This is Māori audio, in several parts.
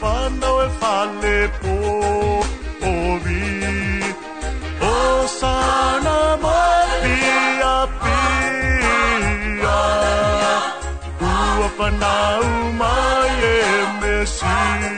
whanau e whale po o vi O sana mai a pia Ua whanau mai e mesia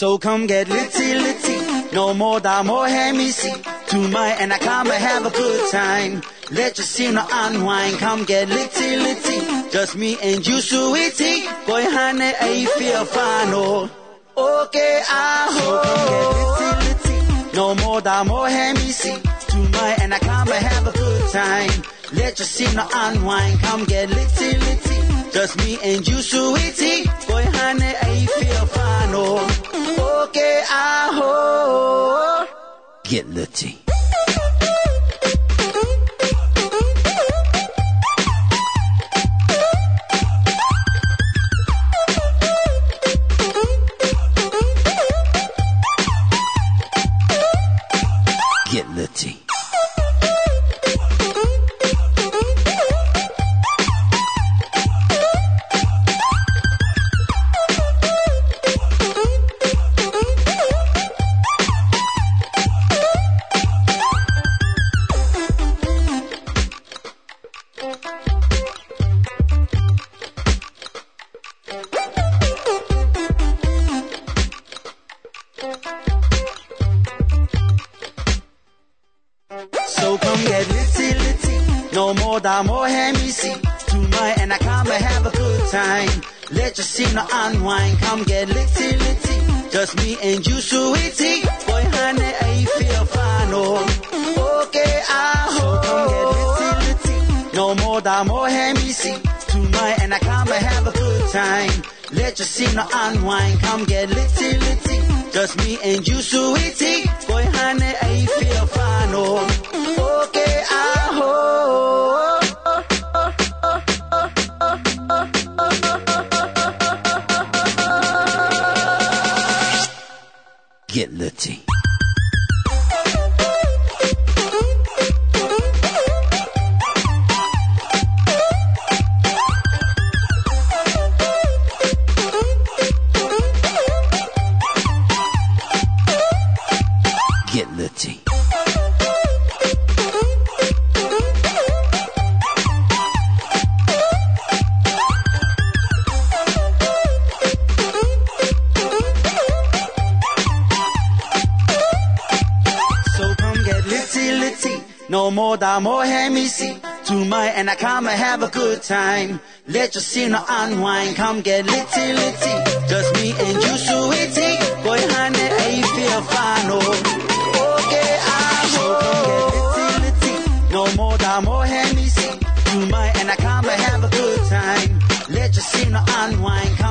So come get litty litty, no more da more see. To my and I come and have a good time. Let your no unwind, come get litty litty. Just me and you, sweetie. Boy, honey, I feel fine, oh. Okay, I ah, hope. So come oh. get litty litty, no more da more see. To my and I come and have a good time. Let your no unwind, come get litty litty. Just me and you sweetie, boy honey, I feel fine. Oh, okay, I ah, hope. Oh. Get litty. more, da more MC. Tonight and I come and have a good time. Let your signal unwind, come get litty litty. Just me and you, sweetie. Boy, honey, I feel fine, oh. Okay, I ah, hope. Come get litty litty. No more, da more MC. Tonight and I come and have a good time. Let your signal unwind, come get litty litty. Just me and you, sweetie. Boy, honey, I feel fine, oh. I hold. more on, hand too much, and I come and have a good time. Let your sinner unwind. Come get litty, litty. Just me and you, sweetie. Boy, honey, I feel fine. Oh, okay, I will. Oh. Come get litty, litty. No more, no more, hand me see and I come and have a good time. Let your sinner unwind. Come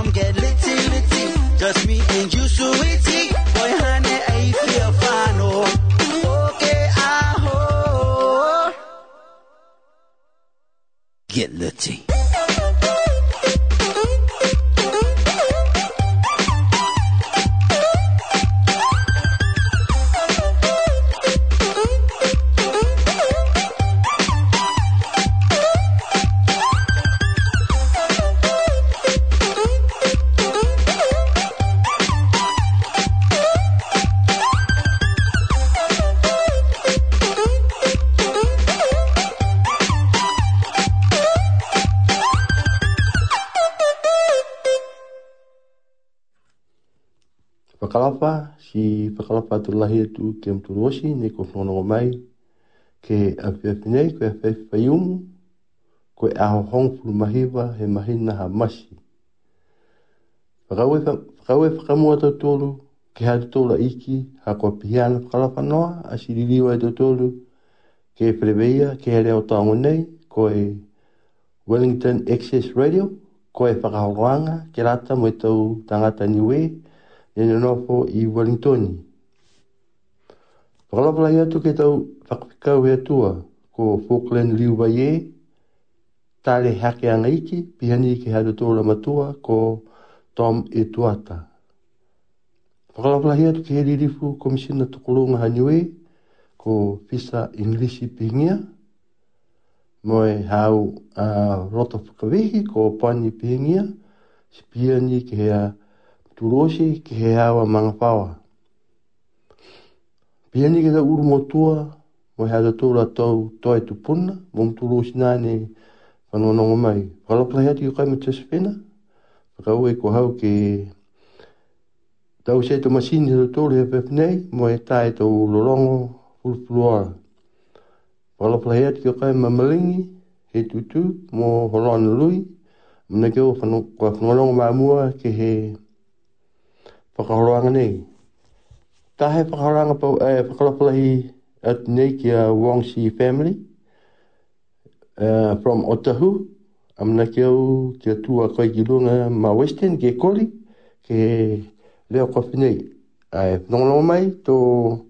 tu lahi tu ke mtu roshi ne ko fono mai ke apiapine ko e fai fai umu ko e aho hong fulu mahiwa he mahina ha masi. Whakau e whakamua tau tolu ke hatu tola iki ha kua pihiana whakalapa noa a siririwa e tau tolu ke e preveia ke he reo taongo nei ko e Wellington Access Radio ko e whakahoroanga ke rata mo e tau tangata niwe e i Wellingtoni. Whakalapalai atu ke tau whakakau hea tua ko Falkland Liu Wai E, tāre hake anga iki, pihani ke haru tōra matua ko Tom E Tuata. Whakalapalai atu ke he ririfu komisina tukurunga haniwe ko Fisa Inglisi Pihingia, moe hau a uh, roto whakawehi ko Pani Pihingia, si pihani ke hea turoshi ke hea wa mangapawa. Pia ni ke ta uru motua, mo hea ta tōra tau toi e tu puna, mo mtu lo si nāne whanua nongo mai. Whala pala hea ti kai ma pina, whena, whaka ue ko hau ke tau seto to masini ta tōra hea pepnei, mo e tae tau lorongo pulpuluara. Whala pala hea ti kai ma malingi, he tutu, mo holoana lui, mo na keo whanua nongo mai mua ke he whakahoroanga nei. Ta he whakaranga pa, e, eh, whakarapalahi at nei ki a Wongsi family eh, from Otahu. Am na ki au ki a tua ki lunga ma Western ke Kori ke leo kofi nei. Ai, nongono mai tō... To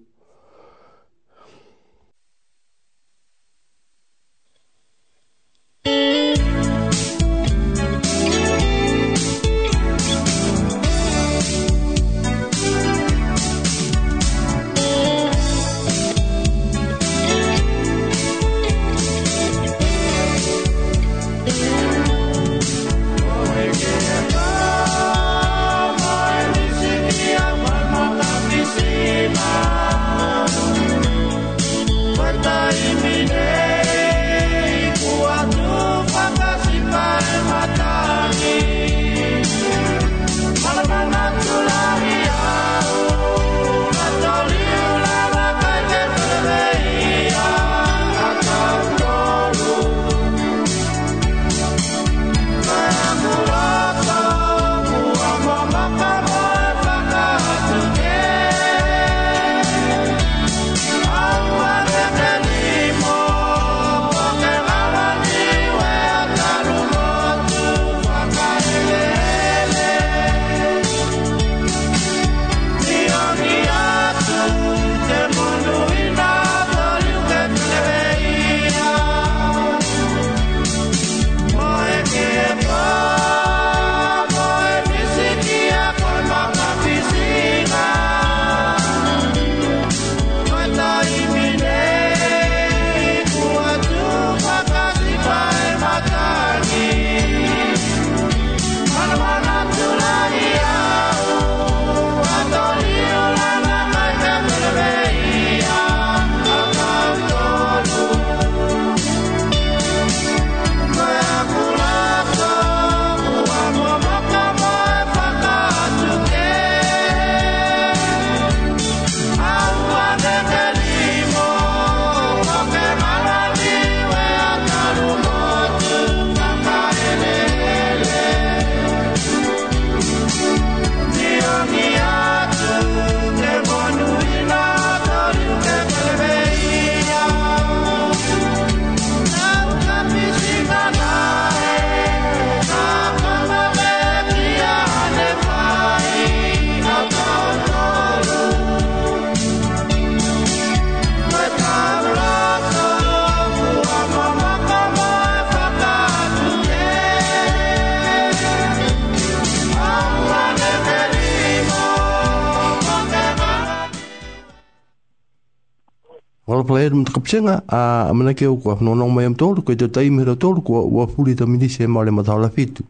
kupchenga a mana ke ko no no mai mtol ko te tai mi rotol ko wa puli ta mini se male ma thala fitu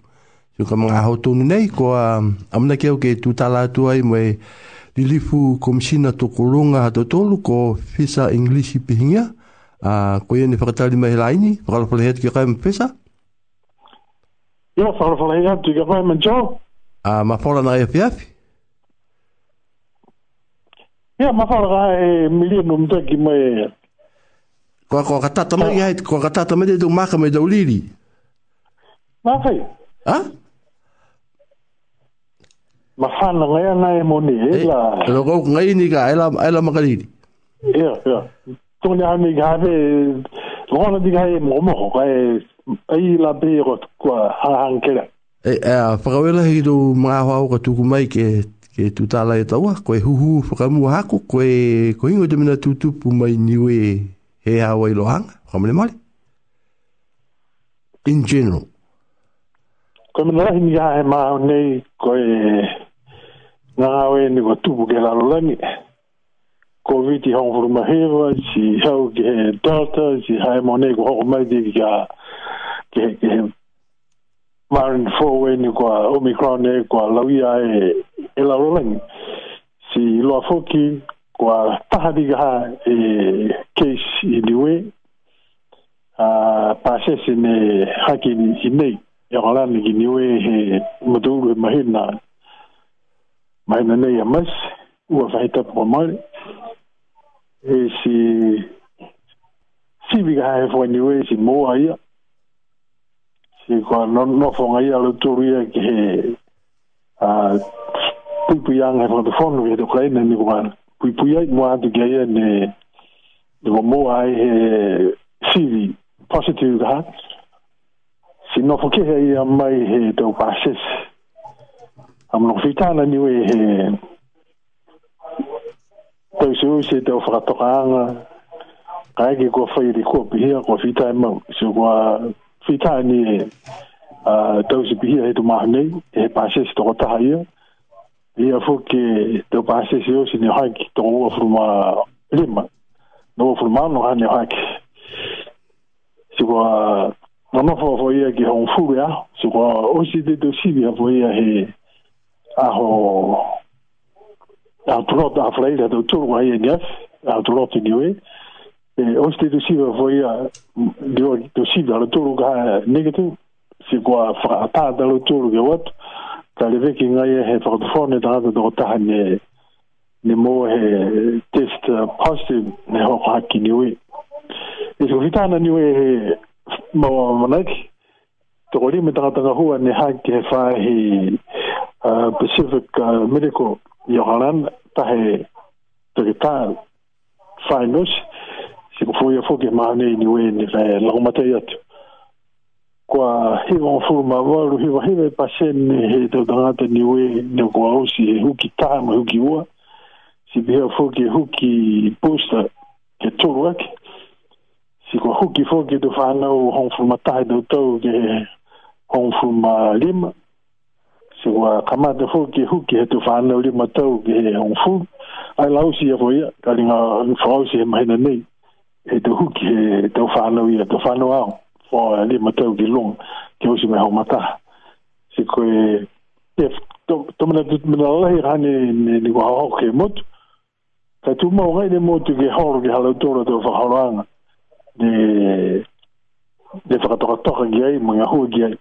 so ka mga ho tonu nei ko a mana ke ke tu tala tu ai mo lilifu komshina to kolunga ha totolu ko fisa english pihinga a ko ye ni fratali mai laini ko ko lehet ke ka mpesa yo fara fara ya tu ga fa manjo a ma fora na ya e Ia, yeah, mawhara rā e milia no mtaki mai e Ko ko kata tama ia ko kata tama de tu maka me dauliri. Mafai. Ha? Mafana ngai na e moni e la. Lo ko ngai ni ka ela ela makariri. Ia, ia. Tu ni ani ka be ngona di ka e mo mo ka e ai la be ko kwa hang kela. E e pakawela hi do mga hao ka tuku mai ke ke tutala e tawa ko e huhu pakamu hako ko e ko ingo de mina tutupu mai niwe. he awa i lohanga, kamele male. In general. Kona mea hini a he maa nei koe ngā awe ni kwa tupu ke lalo langi. Covid i hong furuma hewa, si hau ke he data, si hae mo nei kwa hoko mai di ki a ke he ke he marin fowe ni kwa Omicron e kwa lawia e, e lalo langi. Si loa foki kwa taha di ka e case i ni we a pase se ne haki i nei e ola ni ki ni we he mudu e mahina mahina nei a mas ua fahita po mare e si si vika hae fwa ni we si moa ia si kwa nofonga ia lo turu ia ki he a pui pui anga fwa te fonu ki he tukai ne ni kwa pui pui ai mua atu ki aia ne e wo moa e he siwi positive ha si no foke he ia mai he tau pases am no fitana ni we he tau si uise tau whakatoka anga ka ege kua whaire kua pihia kua fitai e mau si kua fitai ni he tau si pihia he tu maha nei he pases toko taha ia ia foke tau pases i osi ni haiki toko ua furuma lima lima no fu man no han hak si wa no no fu fu ye ki hon fu ya ah. si wa o si de de si ya fu ye he a ho a tro da fle da do tur wa ye gas a tro ti ni we e o si de si fu ye de o de si da tur ga negatu si wa fa ta da tur ge wat ka le ve ki ngai e he fa fo ne da da ta ne ne mo he eh, test eh, positive ne ho ha ki ni we e so vita na ni we he mo mo na ki to me tra tra hua ne ha he fa he eh, pacific medical Yoharan tahe ta e he to si ko fuia fuke ma ne ni we ne fa la ko mate yat ko he won fu ma wa ru he wa he pa sen ne he to tra ta ni we ne ko o si hu ki ta ma hu ki wa si pia fuki huki posta ke tūru aki. Si kua huki fuki tu whanau hong fuma tai tau tau ke hong fuma lima. Si kua kamata fuki huki he tu whanau lima tau ke hong fu. Ai lausi ako ia, kari ngā whausi he mahena nei. He tu huki he tau whanau ia, tu whanau au. Fua lima tau ke long, ke usi me hong mata. Si kua e... Tomana mena lahi rani ni kua hao ke motu. Ka tu mau ngai ne motu ke horo ke halau tōra tō whakaroanga. Ne, ne whakatoka toka ki ai, mga hua ki ai.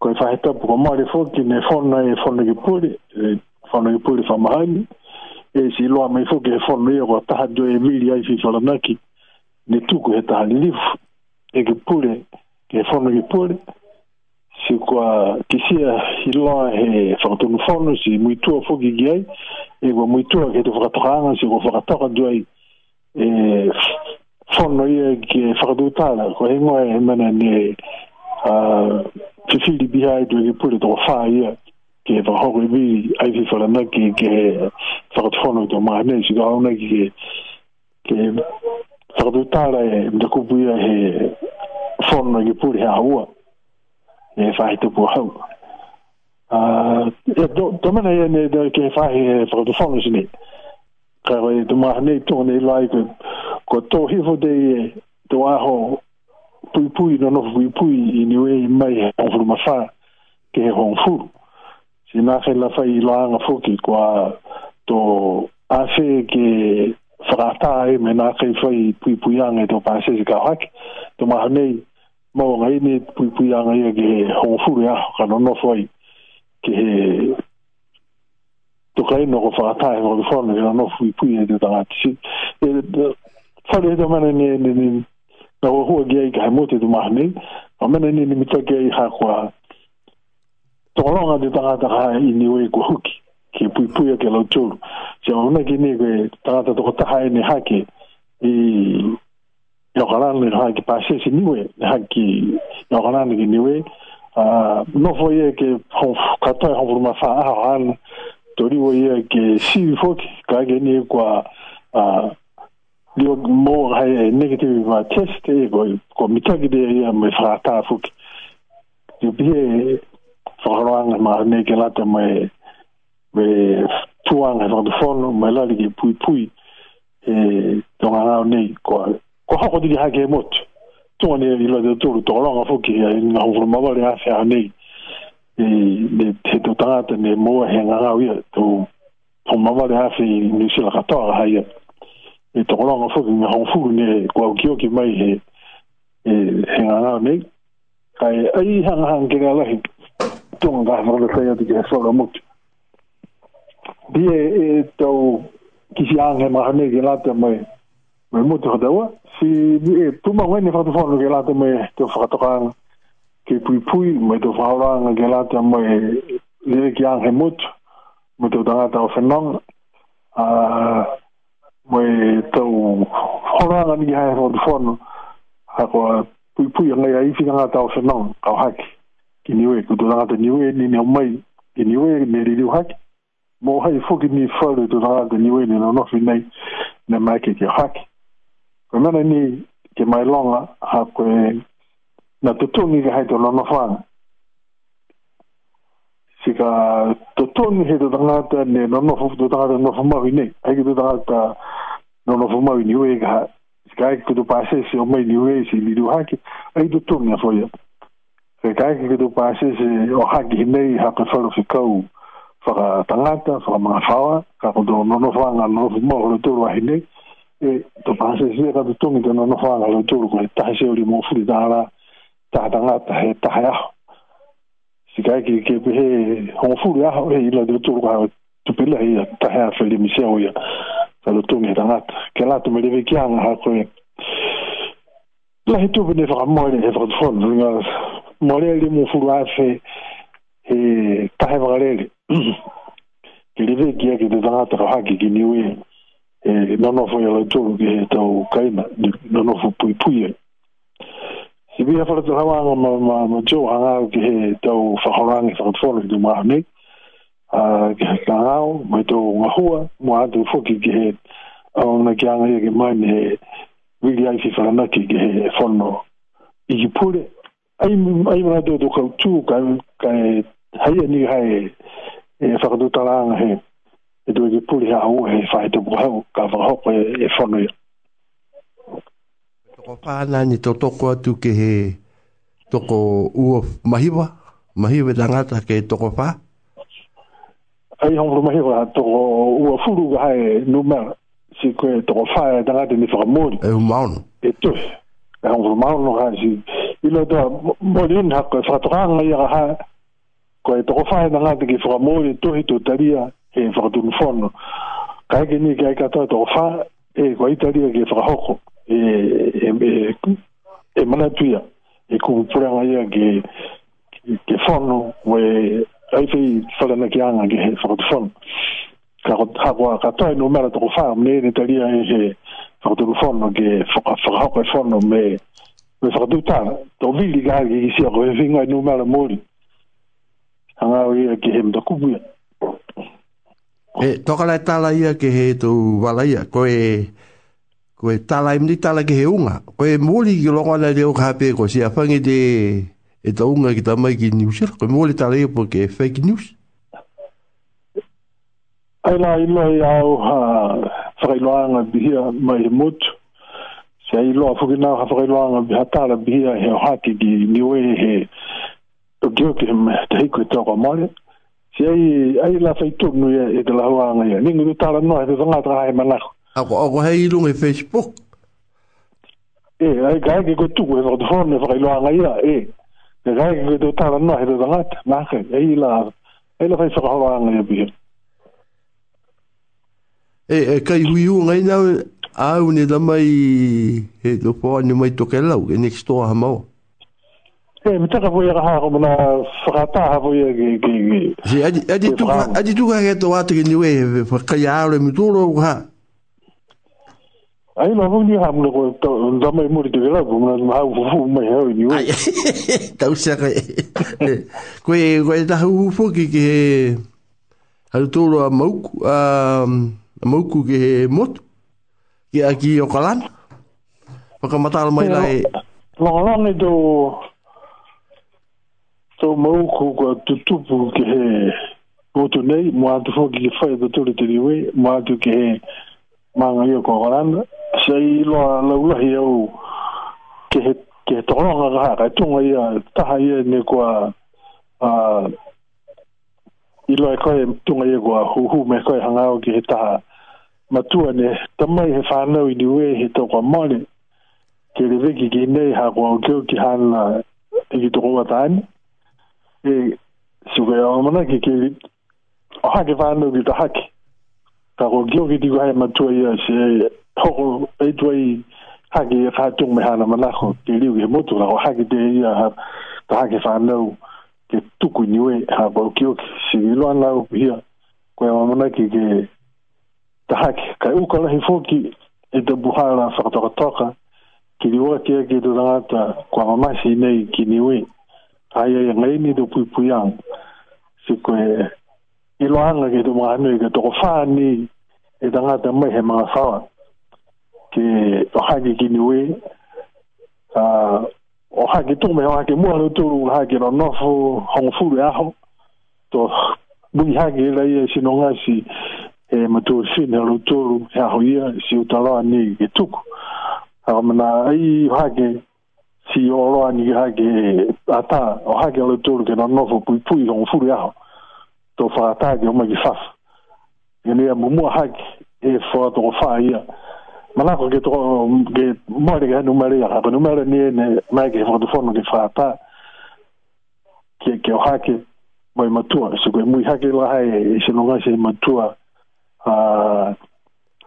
Ko e whaheta puka maare fōki, ne whona e whona ki puri, e whona ki puri whamahaini. E si loa mai fōki e whona ia, ko a taha dio e miri ai fi whalanaki. Ne tuku he taha lifu, e ki puri, ke whona ki puri si kwa kisia hilo he fatunu fonu si muitu fo gigai e wa muitu ke to fatranga si wa fatora duai e fonu ye ke fatuta la ko he mo e mana ne a ti fil di bihai do ye pulu do fa ye ke va ho ke bi ai fi fala na ke ke fatfonu do ma ne si ga ona ke ke fatuta la e de ku bu ye he fonu ye pulu ha e fai to po hau ah do do mena ye ne do ke fai e pro do fono sine ka ro e do ma ne to ne like ko to hi fo de e, to a ho pui pui no no pui pui i ni we mai o fu ma fa ke ho fu si na fe la fai la nga fu ki ko to a fe ke fratai e me na fe fai pui pui an e to pa se ka hak to ma ne mau ngai ni pui pui anga ia ki hong furu ia ka nono fwai ki he tuka ino ko whakatai ngō ki whanu ki nono pui pui e te tangati si e, e whare heta mana ni ni ni na kua hua ki ai ka hai mote tu maha ni a mana ni ni mita ki ai haa kua tuka longa te tangata ka i ni wei kua huki ki pui pui a ke lau tūru si a mana ki ni kua tangata tuka taha e ni hake i yo kalan le hanki pase si niwe le hanki yo le niwe a no foye ke hon kata hon vuma fa a han tori wo ye ke si fo ki ka ge ni kwa a dio mo ha e negative va test e go ko mita de ya me fa ta fo ki yo bie fo roang ma ne ke la te me me tuang ha do de no me la li ki pui pui e donga na ne ko ko hako didi hake motu tunga ni ilo te tūru toko langa fuki ya i ngā hufuru mawale a whea nei e, ne te tō tangata ne mōa he ngā ia tō tō mawale a whea i nisila katoa ka haia e toko langa fuki ngā hufuru ne kua ukioki mai he e, he ngā ngā nei kai ai hanga hanga kira lahi tunga ngā hufuru le whea tiki he whaura motu die e tō kisi anghe maha nei ki lata mai mai motu hatawa si ni e tu ma ngai ni fa tu fa ngai la me te fa to kan ke pui pui me te fa ra ngai la te me eh, le ki an he mut me te da ta fa non a me te fa ra ngai ha fa tu fa no ha ko pui pui ngai ai fi ngai ta fa non ka ha ki ki ni we ku tu ngai te ni we ni ni mai ki ni we ni ri ha ki mo hai fu ki ni fa ru tu ngai ni we ni no no fi nei ne mai ki ki ha ki ko mena ni ke mai longa a koe na tutungi ke haito lono whanga. Si ka tutungi he tutangata ne nono fufu tutangata nono fumawi ne, hei ki tutangata nono fumawi ni ue ka si ka eki kutu pasese o mai ni ue si li du haki, hei tutungi a foya. Si ka eki kutu pasese o haki ha haka faru si kau whakatangata, whakamangawhawa, ka kutu nono whanga nono fumawi le turu ahinei, 呃，都办事世界高头都没得那那话来了，就是过，大小的毛富的大啦，大当啊，大大呀，世界给给不嘿，红富的啊，嘿，伊拉都做过，都别来呀，大呀，非得没笑呀，咱都都没当啊，跟那都没得被讲啊，还可以。لا هي توب نفع مالي هي فقد فون مالي اللي مو فلوها في هي تحيف غريلي اللي بيجي كده زغاطة وحاكي كنيوين e non e nono fo ia to ke to kaina non ho pui pui si bia fa to hawa no ma ma ma jo hanga ke to fa horang fa to fo ma a ke kao ma to ma hua mo a to fo ki ke a ona ke anga ke mai ne wili ai fi fa che ki ke fo no i ki pure ai ai ma to to tu ka ka hai ni hai e fa to ta e do ki puri ha o e fai te buhau ka whaho koe e whanui. Toko pāna ni to toko atu ke he toko ua mahiwa, mahiwa langata e ke toko pā? Ai hongru mahiwa, toko ua furu ga hae numera, si koe toko pā e langata ni whakamori. E umaono? E tu, e hongru maono ga si, ilo toa mori unha koe whatoranga ia ga hae, koe toko pā e langata ki whakamori, tuhi tu taria, e whakatulufono. Ka ke ni ke kai katoa tō wha e kwa e, Italia ke whakahoko e, e, e, e manatuia e kupuranga ia ke ke whono we aifei whalana e e ki anga ke he whakatufono. Ka hakoa katoa e no mera tō wha mne in Italia e he whakatulufono ke fa whakahoko e whono me me whakatutana. Tō vili ka hake ki sia koe whinga e no mera mo mori. Hanga o ia ke he mtakupu ia. E, toka lai e tala ia ke he tu walaia, ko e, ko e tala imni e tala ke he unga, ko e mōli ki loko ala reo ka hape, ko si afangi te e ta unga ki tamai ki news, ko e mōli tala ia po ke fake news. Aila ilo i au ha whakailoanga bihia mai he mutu, se a ilo a whukinau ha whakailoanga bihia tala bihia he o hake ki niwe he o kio ki he me te hiku i e tōkwa mōli, si ai ai la fai tonu ya e, e la wanga ya ni ngi tala no e tonga tra e mana ako ako hei lu ngi facebook e ai ga ki ko tu e e. ko no do ne fai lo anga ya e e ga ki ko tala no e tonga na ke e la e la fai fai wanga ya bi e e kai hui u ngai na au ni la mai e do po ni mai to ke la u next to ha mau e me taka voi aga hako mana whakataha voi aga ki ki ki si adi tuka adi tuka ke to wate ke niwe e whakai aare mi tūro au ha ai mawhu ni ha muna koe nda mai mori te kera mana mahau fufu mai hau i e niwe ai tau sia kai koe koe taha ufu ki ki he haru tūro a mauku a mauku ki he motu ki a ki o kalana whakamatala mai lai Lo lo ni do tau mau ko ko tutupu ke he koto nei mua te fo ki ke whai te tori te riwe mua ke he maanga i o kwa waranda sei loa la au ke he ke he tononga raha kai tunga ia taha ia ne kua a i loa e koe tunga ia hu hu me koe hangau ke he taha matua ne tamai he whanau i niwe he tau kwa mole ke reveki ki nei ha kua o keo ki hana e ki tukua taani E, sou kwa ya wamanaki ki, o hake fa anou ki ta hake, kako gyo ki di kwa haye matoa ya, siye, hoko e dwayi e, e hake ya khajong me hala manakon, ki li yu ki motu la, o hake de ya ta hake fa anou, ki tuku niwe, hapa o gyo ki, si yu luan la ou pia, kwa ya e wamanaki ki, ta hake, ka yu kwa la hefo ki, e do buha la fakta wa toka, ki li wakia ki do la ata, kwa wamanasi yi nei ki niwe, ai ai ngai ni do pui pui ang si ko e i lo anga ke do ma ni ke to fa ni e da ngata mai he ma sa ke o ha ki ni we a o ha ki tu me ha ki mu ha tu ru ha ki no fu ho fu re ho to bu ha ki la e ye si no nga si e ma tu si na lu tu ru ha ho ye si u ta lo ni ke tu ko a mana ai ha ki si oro ani ha ke ata o ha ke tur ke no no fu pui pui on fu ya to fa ata ke o ma gifa ye ne mo mo ha ke e fo to fa ya ma na ko ke to ke mo re ga numero ya ha numero ni e ne ma ke fo to fo no ke fa ata ke ke o ha ke mo ma tu so ke mo ha ke la ha e se no ga se ma tu a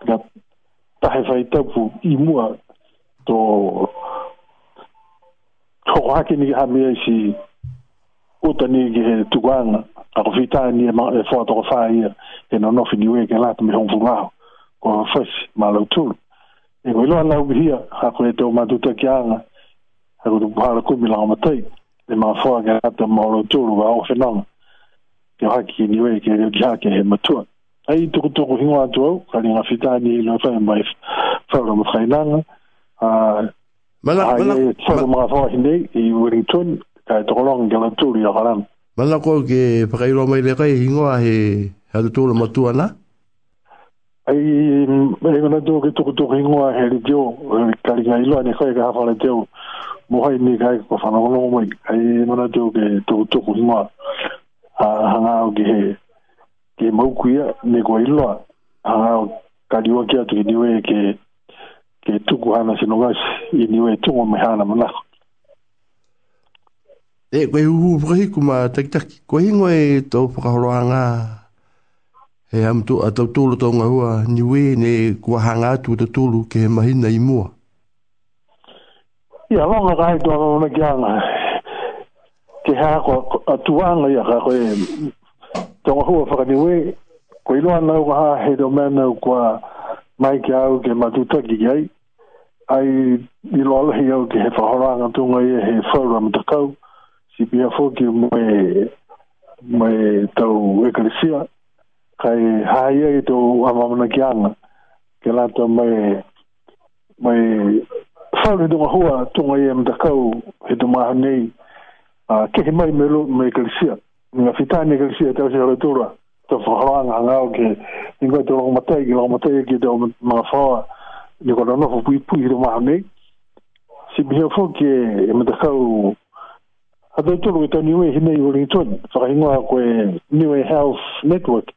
ga ta he fa i mua to hoko ni ha mea si uta ni ki he tukuanga a e e e ko ni e mao e fua toko faa ia e no nofi ni weke lata me hongfu ngaho ko a fes ma lau tulu e ko iloa lau ki hia ha ko e teo matuta ki anga ha ko tupu hala kumi lao matai e mao fua ke lata ma lau tulu wa ofe nanga ke haki ni weke e ki hake he matua ai tuku tuku hingwa atu au kari nga fita ni ilo fai mai fai lo mutkainanga a ah, Mana mana sa mga fa hindi i Wellington ka tolong ga tu ri haram. Mana ko ke pakai ro mai le kai hingo a he ha tu lo matu ana. Ai mm, mai mana do ke tu tu hingo a he jo ka ri ngai lo ne kai ga fa le jo mo hai ni kai ko fa no lo mai ai mana do ke tu tu ku ma a hanga o ke ke mau ku ya ne ko ilo a ka diwa ke atu ke diwe ke ke tuku hana se nogas i ni we tungo me hana mana e koe u pri kuma tak tak ko hingo to pra roanga e am tu a to tulu to nga hua ni we ne ko hanga tu to tulu ke mahina i mua ya wa nga kai to nga jana ke ha ko atuanga ya ka ko to hua fa ni we ko ilo na u ha he do mena kwa mai ki au ke matuta ki ai. Ai i lola au ke he whahoranga tunga i he whaura mtakau. Si pia fōki mwe, tau ekalisia. Kai hai ai tō amamana ki anga. Ke lata mwe, mwe whaura tunga hua tunga i mtakau he tō maha nei. ke he mai me lo me ekalisia. Nga fitani ekalisia tau se haratura te whaharanga hanga o ke ingoe te longa matai ki longa matai ki te o mga whaua ni kona nofu pui pui te maha nei si mihia fo ke e mata kau atai tolu e tau niwe hinei o Lington whakahingoa koe Niwe Health Network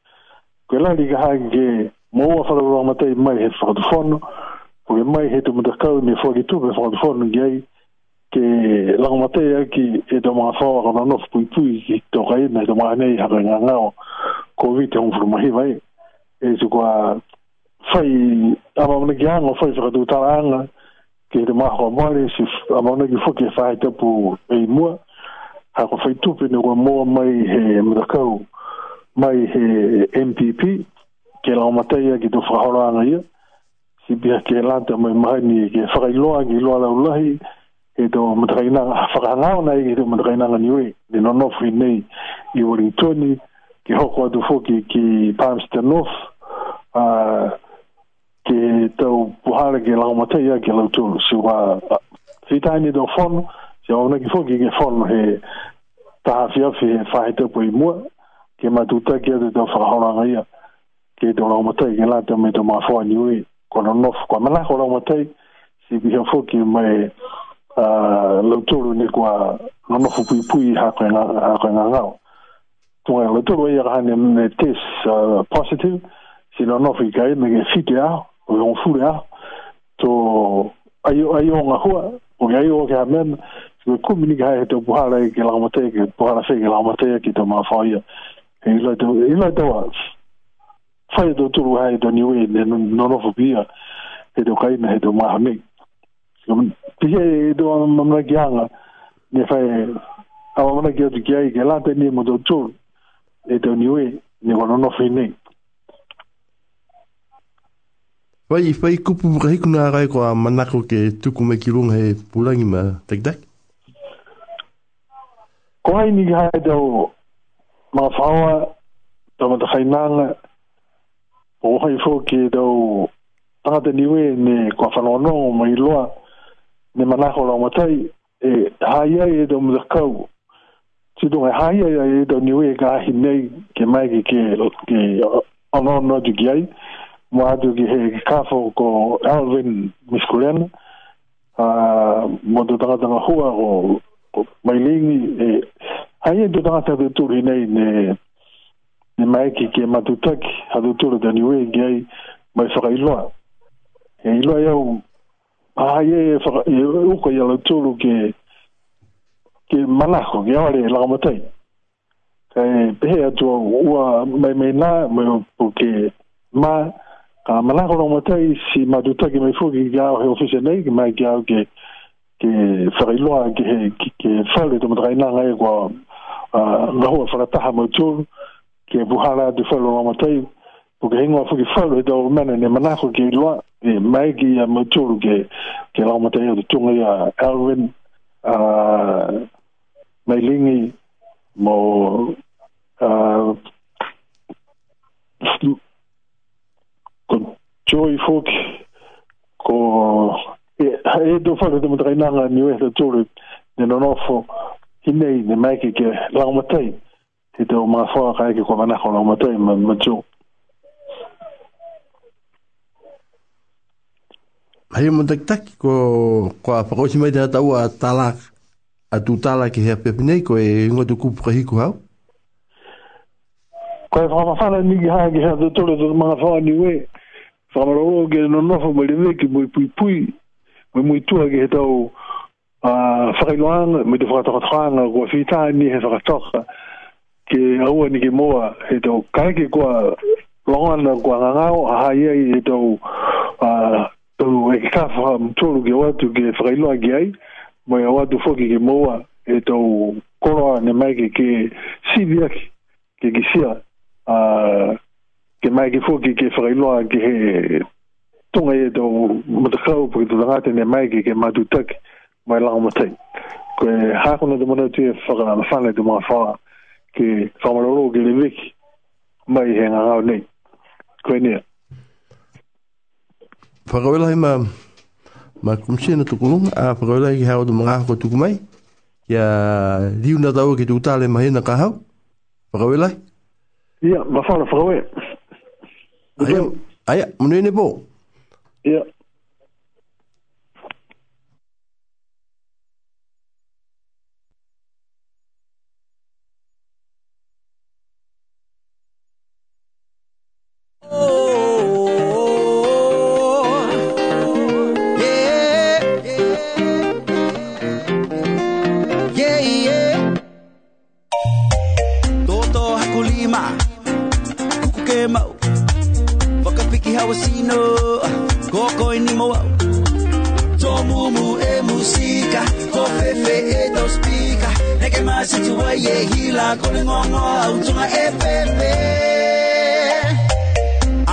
koe lari ka hagi ke maua whaharanga longa matai mai he whakatufono koe mai he te mata kau ni fo ki tupe whakatufono ki ai ke longa matai aki e te mga whaua kona nofu pui pui ki tau kaina e te maha nei hapa ngā ngāo COVID te hongfuru mahi vai. E tu kua whai a ki anga, whai whakatu tala anga, ke te maha kua mwale, si amamana ki fuki e whai tapu e mua, ha kua whai tupi ne kua mua mai he mrakau, mai he MPP, ke lao mataia ki tu whakahora anga ia, si bia ke lanta mai mahi ni ke whakailoa ki loa lau lahi, e tō matakainanga, whakahangau nei e tō matakainanga niwe, ni nonofu i nei i Wellingtoni, ki hoko atu foki ki Palmerston North uh, ki tau puhara ki langamatei a ki lautulu si wā si taini tau whonu si wā ki foki ki whonu he tahawhiawhi he whahetau pui mua ki matuta ki atu tau whakahoranga ia ki tau langamatei ki lātau me tau mawhoa niwi kona nof kwa mana ko rau matai si bihia fuki mai uh, lauturu ni kwa nono fupui pui hakoe ngangau. Nga, tunga ngā tūru e ia hane me test uh, positive, si nō nōwhi kai me ke fite a, o ke ngā fure a, tō ai o ngā hua, o ke ai o ke hamen, si me kumini kai he tō puhara e ke langamate, ke puhara fe ke langamate ki tō mā whaia. E ila tō e a, whai tō tūru hai tō niwe, e, ne nō nōwhi pia, he tō kai me he tō mā hamei. Pihe e tō mamra ki hanga, ne whai, Awa mana ki atu ki ai, ke lante ni mo tō tūru, e te uniwe ni kono no fine. Fai, fai kupu kahikuna arai ko a manako ke tuku me kirunga he pulangi ma tek Ko hai ni hai tau ma whaua tau mata whainanga o hai fō ke tau tangata niwe ne kua whanua no o mai ne manako rao matai e hai ai e tau mata Si tunga hai ai ai to ni ue ka ahi nei ke mai ki ke anono atu ki ai. Mo atu ki he kafo ko Alvin Miskulen. Mo tu tangatanga hua ko mai lingi. E, hai ai e tu tangatanga te turi nei ne ne mai ki ke matutaki atu turi to ni ue ki ai mai whakailoa. E iloa iau, ahai e whakailoa e uko iala turu ke matutaki ke manako ke awari e laka matai. Kei pehe atua ua mai mai nā, mai o ke mā, ka manako laka matai si madutaki mai fuki ke awa he ofisia nei, ke mai ke awa ke ke whakailoa ke he ke whale to matakai nā ngai kua ngahua whakataha mai tūru, ke buhara atu whale laka matai, po ke hingoa fuki whale he tau mana ne manako ke iloa, ke mai ke ia mai tūru ke ke laka matai atu tūnga ia Alvin, mai lingi mo ko joy folk ko e, e do fale de mudra ina ni we de tolu de no nofo ine de mai ke ke la matai te do ma fo ka ke ko mana ko la matai ma ma jo mai mo tak ko ko apo ko si mai de ta wa talak a tu tala ki hea pepe nei e ingo tu kupu kahiku hau? Koe kama whana ni ki hae ki hea te tole tu mga whaa ni we whamaroro ke no nofo ma le veki mui pui pui mui mui tua ki he tau whakailoanga mui te whakatakatakanga kua whitaa ni he whakatoka ke aua ni ke moa he tau kaike kua longana kua ngangao a haia i he tau tau e kafa mtoro ke watu ke whakailoa ki hae mo ia watu foki ki moa e tau koroa ne mai ke ke ke ke a ke mai foki ke whakailoa ke he tunga e tau matakau po ke tu langate ne mai ke ke matu taki mai lango matai ko e hakuna te mona tue whakalana te mga whaa ke whamaroro ke le mai he ngangau nei koe e nea Whakawela hei Maar makumsina tukulunga a pakaulai ki hawa mga ako dat ya liu na tawa ki tukutale mahina kahau pakaulai ya mafala pakaulai aya aya munu ini po Ja. usika kofefe etospika neke masithiwa yehila kolingongo autunga efefe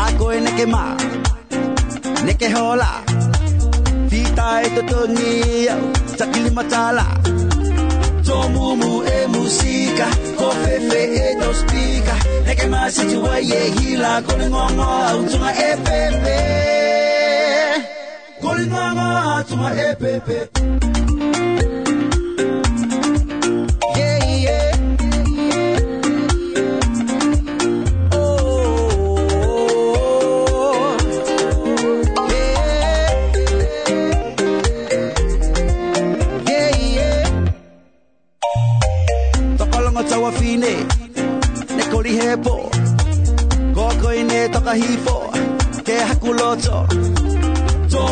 akoe neke ma neke hola vita ya fita etotongia takilimatala tomumu emusika kofefe etospika neke masithiwa yehila kolingongo autunga efefe kulinwanga tuma epepe fine ne kori hepo ko koi ne toka hipo te hakuloto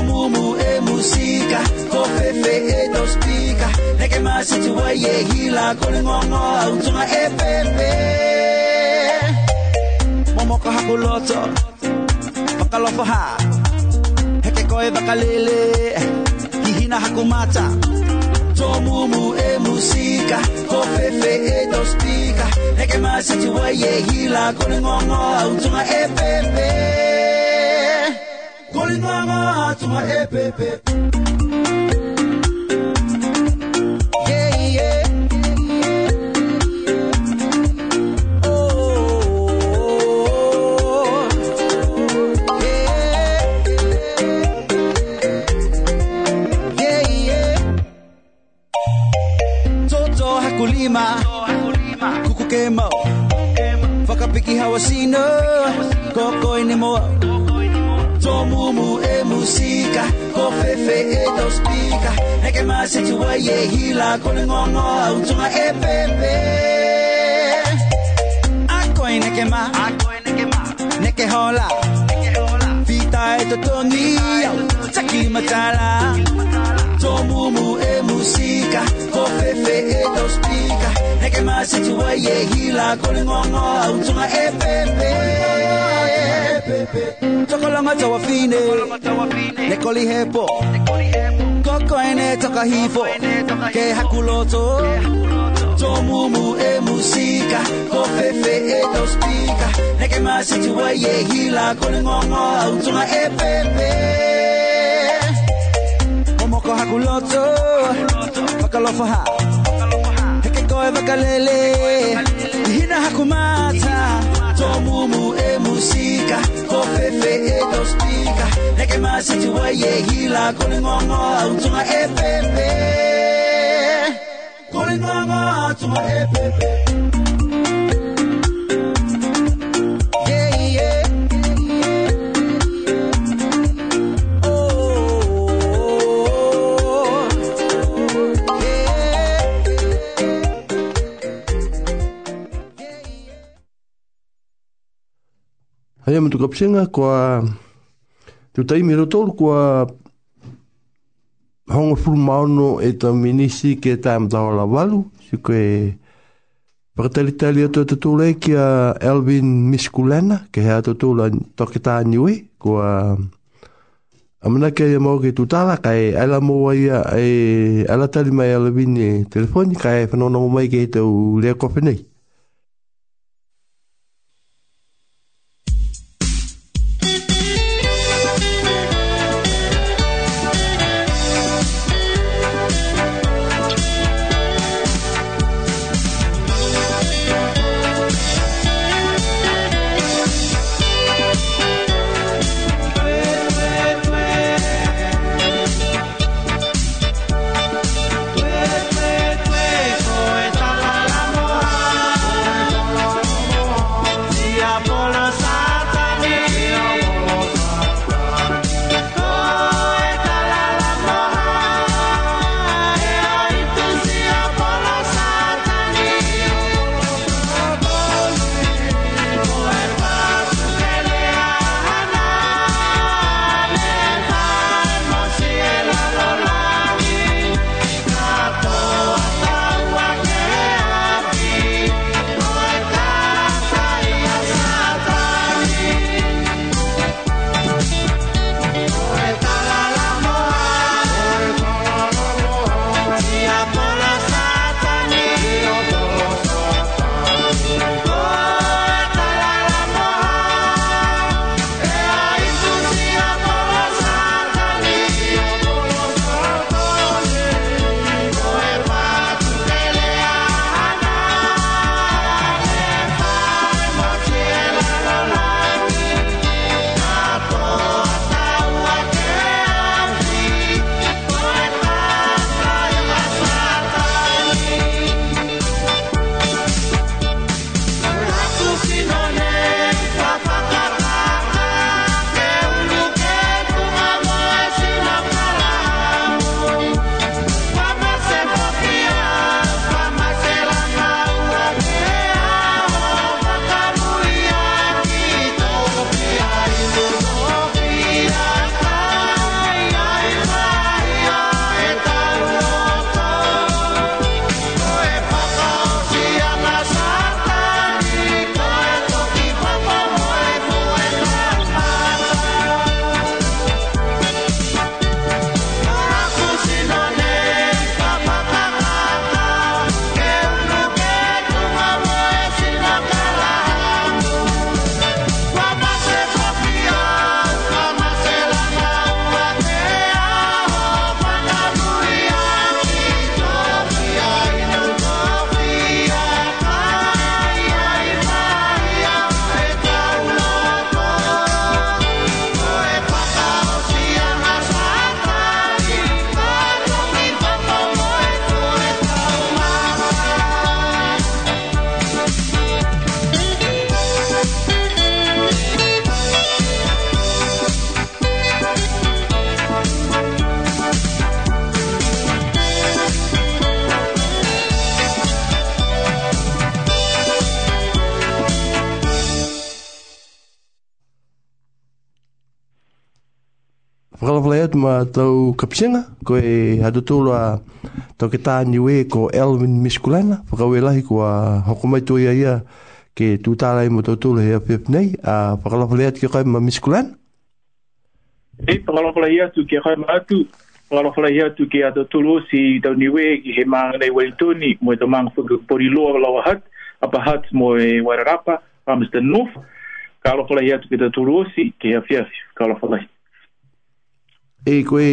mumu e musika ko fefe e to spika ne ke ma se tu wa ye hila ko le ngongo au tunga e fefe momo ka ha kuloto ha heke koe vakalele hihina hakumata to mumu e musika ko fefe e to spika ne ke ma se tu wa ye hila ko ngongo au e fefe Calling mama to my hip, hip, hip. Yeah, yeah. Oh, kulima kuku kemo fakapiki hawasino kokoinimoa Ko fefe e tau speaker Nei ke maa se tua ye hila Kone ngongo au tunga e pepe A koe neke maa A koe nei ke maa Nei ke hola Vita e to tongi au Taki matala Tō mumu e musika Ko fefe e tau speaker Nei ke maa se tua ye hila Kone ngongo au tunga e pepe chokolanga tawafine nekolihepo koko ene toka hifo, ke hakuloto tomumu e musika kofefe e tospika neke masitiwa ye hila kolingongo autunga e pepe komoko hakuloto vakalofaha heke koe vakalele hina hakumata to mumu e musika to fefe e to spika neke masiti wa ye hila kone ngongo au tunga e pepe kone ngongo au e pepe kapsenga kua tu taimi rotolu kua hongo fulu maono e tau minisi ke tam la walu si koe Pakatalitali ato tatula ki a Elvin Miskulena, ke hea tatula toki tā niwe, kua amana ke ia mau ke tutala, kai ala moa ia, ala tali mai Elvin e telefoni, kai whanonongo mai ke tau lea tau kapisenga ko e hadutulo a tau ke tāni ue ko Elwin Miskulana whakau e lahi ko a hokumai tō ia ia ke tūtāra i mo tau tūlo hea pep nei a whakalapa lea tuke kai ma Miskulana Hei, whakalapa lea tuke kai ma atu whakalapa lea tuke a tau tūlo si tau ni ue ki he maa nei Wellingtoni mo e tau maa whakapori loa lawa hat a pa hat mo e wairarapa Ramsden North Kalo fola hiatu kita turuosi, kia fiasi, kalo fola hiatu e koe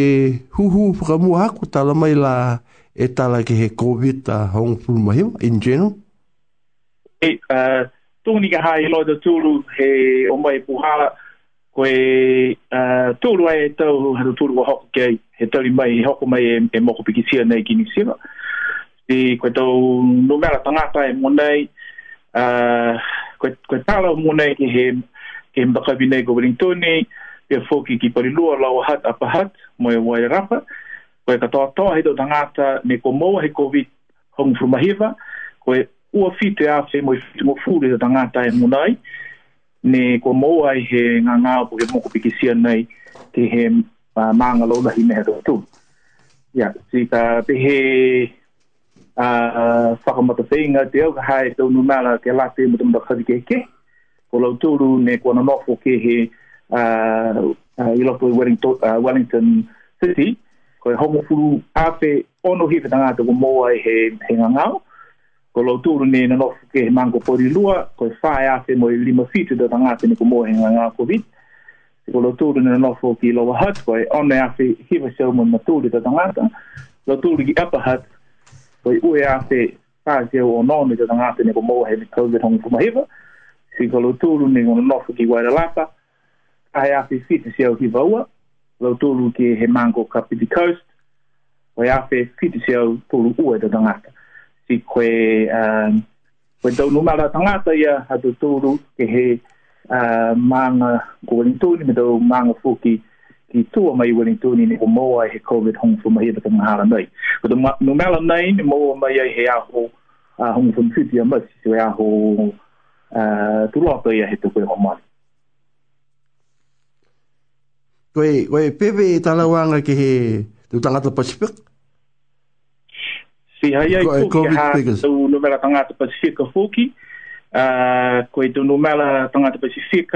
huhu whakamu haku tala mai la e tala ke he COVID a hong pulmahewa in general? E, uh, tūni ka hae loida tūru he o mai puhala koe uh, tūru ai e tau hana tūru wa hoko kei he tauri mai hoko mai e, e moko piki sia nei ki nisima e koe tau nungara tangata e monei koe, tala o monei ke he ke mbakabinei go Wellingtoni e foki ki parilua lau hat apa hat mo e wai rapa ko e katoa toa hito tangata me ko moa he COVID hong furumahiva ko e ua fitu afe mo e fitu mo fure te tangata e munai ne ko moa i he ngā ngā po ke moko pikisia nei te he uh, maanga lo lahi mea tō tū ia, si ka te he uh, whakamata whainga te au ka hae tau nunala ke late mo te mta khadike ke ko lau tūru ne ko ananofo ke he uh, uh, i loto i Wellington, uh, Wellington City, ko e hongo furu ape ono hi tangata ko moa e he, he ngangau, ko lo turu ni na ke he mango pori lua, ko e whae ape mo i lima fitu da tangata ni ko moa he ngangau COVID, ko lo turu ni na ki lowa hut, ko e ono ape hi fe seo mo na turu da tangata, lo turu ki upper hut, ko e ue ape whae o nono da tangata ni ko moa he COVID hongo fuma si ko lo turu ni na nofu ki wairalapa, ai a fi fit e se vaua, lau tolu ke he mango ka piti coast, oi a fi fit e se o tolu ua da e tangata. Si koe, um, koe tau numara tangata ia hatu tolu ke he uh, manga ko Wellingtoni, me tau manga fuki ki tua mai Wellingtoni ni o moa he COVID hong fuma hea taka ngahara nei. Koe tau numara nei ni moa mai ai he aho uh, hong fuma fiti a masi, si oi aho uh, tulata ia he tukoe o mani. koe, koe pepe e tala wanga ki he tu tangata Pacific? Si hai ai koe ki ha tu numera tangata Pacific fuki, uh, koe tu numera tangata Pacific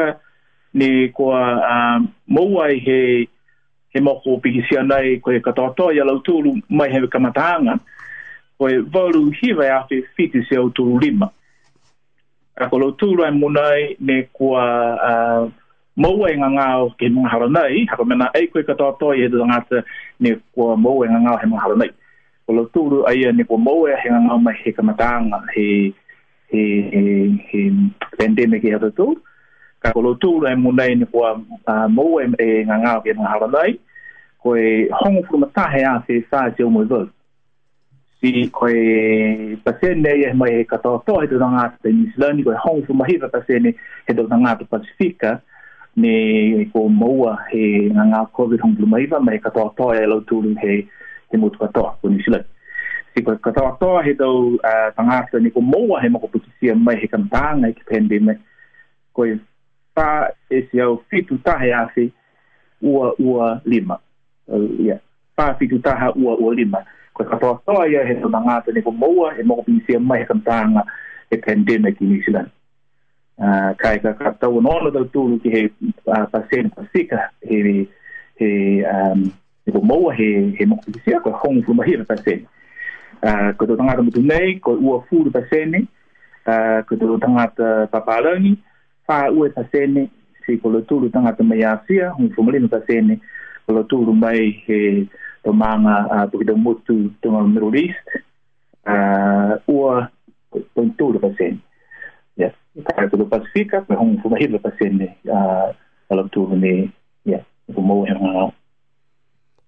ni koa uh, ah, mouai he he moko pikisia nei koe katoatoa ia lauturu mai hewe kamatahanga, koe walu hiwai afe fiti se auturu lima. Ako lauturu ai munai ne koa uh, moua e o ke mga haro nei, hako mena e koe katoa toi he tanga te ni kua moua e ngangau he mga haro nei. Ko lo tūru aia ni kua moua e ngangau mai he kamatanga he, he, he, he pandemi ki hata tū. Ka ko lo tūru e munei ni kua uh, moua e ngangau ke mga haro nei, ko e hongu furumatahe a se sa te umoi vau. Si ko e pasene e mai he katoa toi he tanga te New Zealand, ko e hongu furumahiva pasene he tanga te Pasifika, ko me ko maua he ngā COVID hong lumaiva mai katoa toa e lau tūrung he, he motu katoa ko ni sila Si ko katoa toa he tau uh, tangata ni ko maua he mako putisia mai he kamtanga i ki pandemic ko e pā e si au fitu tahe afi ua ua lima. Uh, yeah. Pā fitu taha ua ua lima. Ko e katoa toa ia he tau tangata ni ko maua he mako putisia mai he kamtanga e pandemic ni sila Ah, kai ka ka tau no le tau tu ki he ah, pa sen pa sika he he um e mo he he mo ki sia ko hong fu ma hira pa sen uh, ah, ko to tanga mo nei ko u a fu pa sen uh, ko to tanga ta pa pa lani fa u e pa sen si ko le tu lu tanga ta mai asia hong fu mo le pa sen ko le tu mai he to manga a to ki mo tu to mo ro list uh, u a ko to tu pa sen Karakter Pasifika ah, tu ni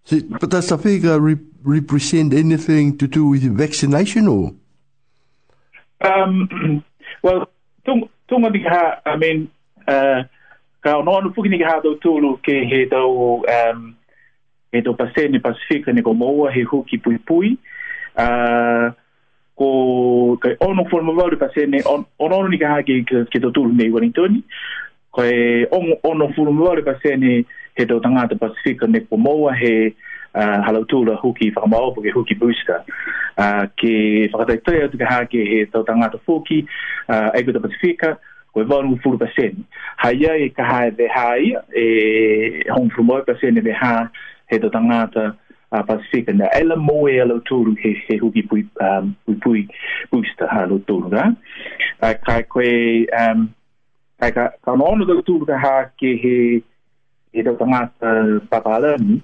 But does Pasifika represent anything to do with vaccination or? Um, well, tung tunga ni ha I mean uh, ah, ka no anu ni ha do tulu ke he um he ni ko he pui pui. Uh, ko te ono forma vale pa sene on ono ni ka ha ke ke to tul me wanitoni ko e on ono forma vale pa sene he to tanga te pacific ne po moa he uh, hala huki fa ke huki booster uh, ke fa ta te ka ha he to tanga te foki uh, e ko te pacific ko e vanu fulu pa sene ha ia e ka hae de ha ia e hon forma pa sene de ha he to tanga te a uh, Pacific na ela moe ela tūru he he hugi pui um, pui pui booster ha lo tūru ga a kai koe um, kai ka ka nono do tūru ga ha ke he he do tamata papala ni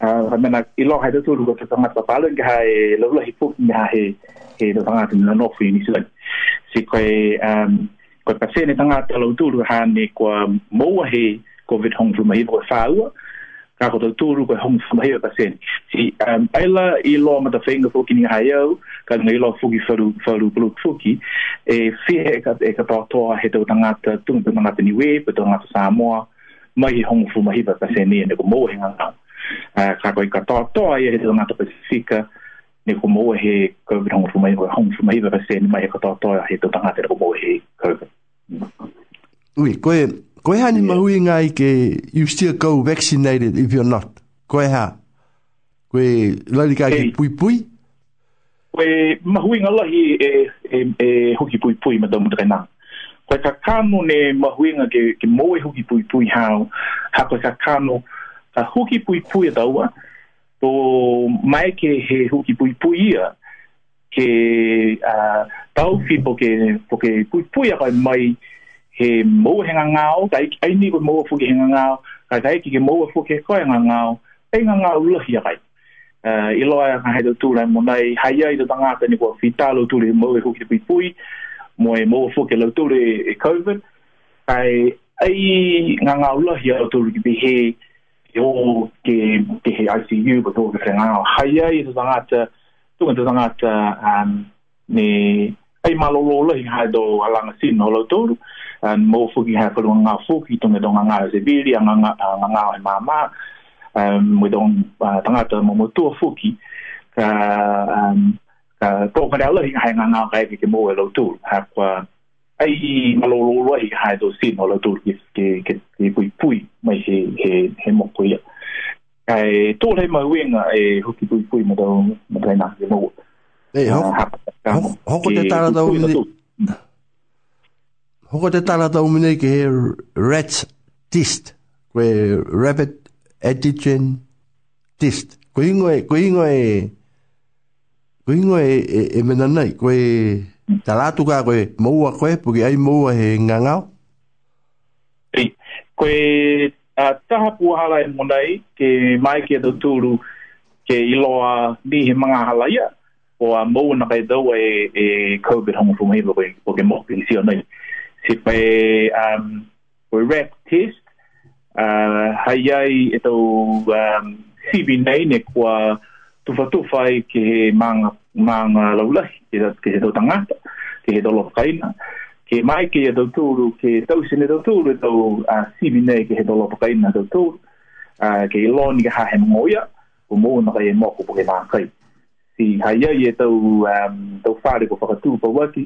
a uh, ha mena i lo ha do tūru ga te tamata papala ga ha e lo lo hipo ni ha he he do tamata ni no fu ni sila si koe um, koe pasene tangata lo tūru ha ni kua moa he COVID-19 mahi koe whāua ka ko to tu ru ko hom fa mai sen si um aila i lo ma ta fenga fo ki ni ha yo ka ni lo fo ki fo ru fo fo ki e fi he e ka e ka pa to he to tanga ta tu ni ma ni we pe to nga sa mo mai hi hom fu mai ta sen ni ne ko mo he nga ka ka ko ka ta to ai he to nga ta pe si ka ni ko mo he ko ni hom fu mai ko hom fu mai ta sen mai ka ta to he to tanga te ko mo he ko Ui, koe, Ko e hani yeah. mahui ngā i ke you still go vaccinated if you're not. Ko e ha? Ko e lai ka ki pui pui? Ko e mahui ngā lahi e, e, e hoki pui pui ma tamu tukai nā. Ko ka kāno ne mahui ngā ke, ke moe hoki pui pui hao. Ha ko ka kāno ka hoki pui pui e a taua. Tō mai ke he hoki pui pui ia ke uh, tau ki po ke, po ke pui pui a kai mai he mo henga ngao dai ai ni mo fu ke henga ngao e kai dai ki ke mo fu ke ko henga ngao ai henga ngao lo hi ai eh ilo ai ka hedo tu mo nai hai ai do ni ko vitalo tu le mo ko ki pui pui mo e mo ke lo tu e covid ai ai henga ngao lo hi ai tu ki bi he yo ke ke he icu bo do ke henga ngao hai ai te tu ngato tanga te um ni ai malo lo lo ha do alanga sin holo tur and mo fuki ha ko nga fuki to me do nga nga se bili nga nga nga nga e mama um we don tanga to mo uh, tu fuki ka um ka to ka dala hi ha nga nga kai e ki mo e lo tur ha ko ai malo lo lo hi ha do sin holo tur ki ki ki pui pui mai he he he mo ko ya ai to le mo wen e hoki pui pui mo do mo dai na mo Ei, hoko, uh, hoko, hoko te tarata umine. Hoko te tarata umine ke he rat test. Koe rabbit antigen test. Koe ingo e, koe ingo e, koe ingo e, e, e menanai. Koe tarata ka koe moua koe, puke ai moua he ngangau. Ei, koe uh, taha puahala e monai ke mai ke do tūru ke iloa ni he mga halaia. Ia. o a mo na kai do e e covid hong fung he ko ko ke mo ki si ona si pe um we rep test uh hayai e um cb nei ne kwa tu fa tu fa ke mang mang laula ke ke to tanga ke to lo kai na ke mai ke to tu ke to sin to tu to a cb nei ke to lo kai na to tu a ke lon ke ha he mo ya ko mo na kai mo ko ke ma kai si haia ye to um to fare ko fa tu pa waki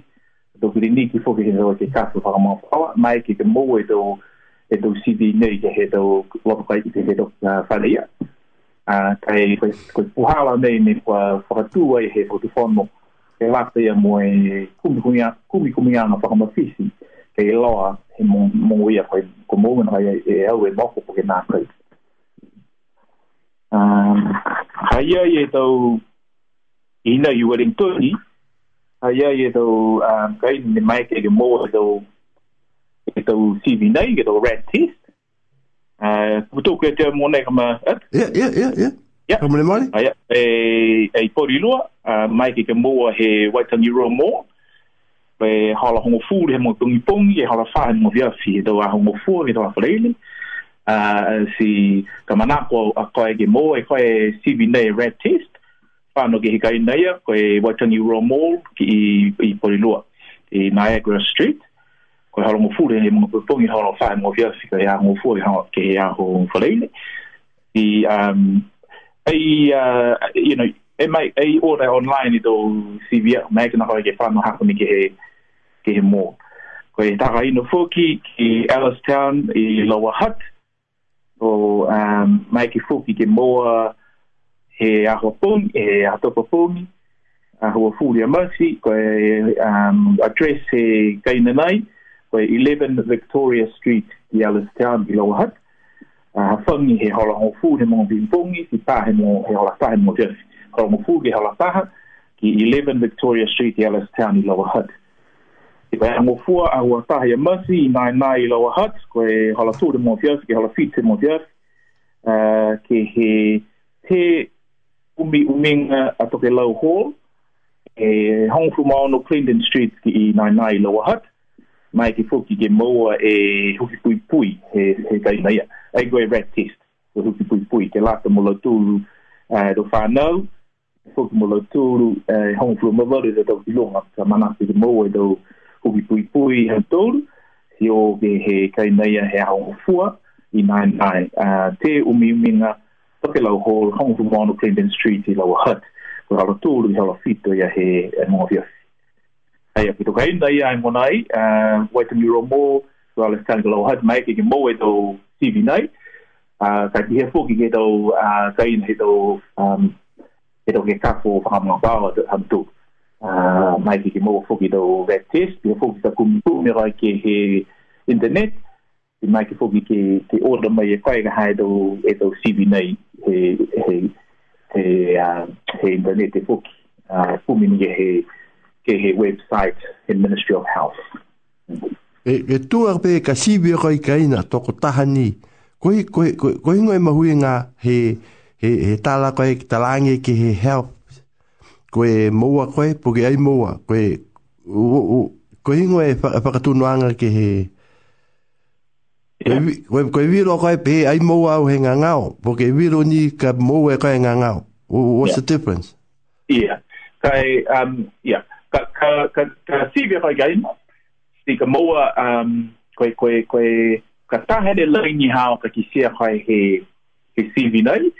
to vi ni ki fo ki ho ke ka fo fa ma fa ma ki ke mo we to e to e si vi ne ke he to lo pa ki ke to fa le ya a ka e ko ko pu ha la nei ni fo fo tu ai he fo tu fo mo e wa te ya mo e ku mi ku mi ku mi ku mi ana fa ma fi si ke e loa he mo mo we ya ko ko mo na ya e au e mo ko ke na ka um haia ye to ina yu waling toni haya ye do um kai ni mai ke ge à, mo do ke do cv nei ge do red test eh puto ke te mo nei kama yeah yeah, ya ya ya kama le mari haya e e pori lo mai ke ge mo he waitangi ro mo pe hala hongo fu he mo pungi pungi e hala fa mo via fi do a hongo fu ge do a frele a si kamana ko a ko ge mo e ko e cv nei red test whanau ke hikai naia, ko e you Royal Mall ki i, i Porilua, i Niagara Street. Ko e harongo fure, he mga kutongi harongo whae mga whia, fika e aho fua, e hanga ke he aho whaleine. I, um, ei, uh, you know, it might e, e order online i tō CVA, mai kina hoa ke whanau hako ni ke he, ke he mall. Ko e taka ino fuki ki Alice Town i Lower hut o um, make ke fuki ke moa, e ahua pōngi, e atopa pōngi, ahua fūria masi, koe um, address he kaina nai, koe 11 Victoria Street, i Alice Town, i Lower Hutt. Uh, ah, whangi he hola hong fū, he mong bim pōngi, si pā he mong he hola tā, he mong jersi. Hola hong fū, he hola tāha, ki 11 Victoria Street, i Alice Town, i Lower Hutt. I pā hong fū, ahua tāha ya masi, i nai nai i Lower Hutt, koe hola tū, he mong jersi, hola fīt, he mong Uh, ke he umi uminga a toke lau hall e hongfu maono Clinton Street ki i nai nai lawa hat mai ki fuki ke maua e huki pui pui he, kai tai nai a e goe rat test o huki pui pui ke lata mula tūru do whanau fuki mula tūru e uh, hongfu mawaru da tau kilonga ka manaki ke maua do e huki pui pui he tūru si o ke he tai nai a he hongfua i nai nai te umi uminga uh, Pake lau hō, hongu tu mwano Clinton Street i lau hut, kua hala tūru i hala fito ia he e eh, mwa fia fi. Hei a pito kai, nai ai mwanai, eh, waita miro mō, kua hala stanga lau hut, mai ke ke mō e tau TV nai, eh, ka ki he fōki ke tau kai na he tau, um, he tau ke kapo whakamunga pāwa hama tū. Mai ke ke mō fōki tau vet test, pia fōki ta kumitū, mera ke he internet, i mai ke fōki ke te order mai e kai ka hae tau CV e nai, he he he a uh, he internet e foki a uh, fumin ye he ke he website in ministry of health e e tu arbe ka sibi roi kaina to ko tahani koi koi koi ngoi mahui e nga he he he tala koi talange ki he health koe moua koe, poke ai moua, koe, koe ingoe whakatunuanga ke he, Koe koe viro koe pe ai mo o he nga ngao, po ke viro ni ka mo e koe nga ngao. What's the difference? Yeah. Kai um yeah. Ka ka ka ka si vi koe gaima. Si ka mo um koe koe koe ka ta he lai ni hao ka ki sia koe he he si vi nei.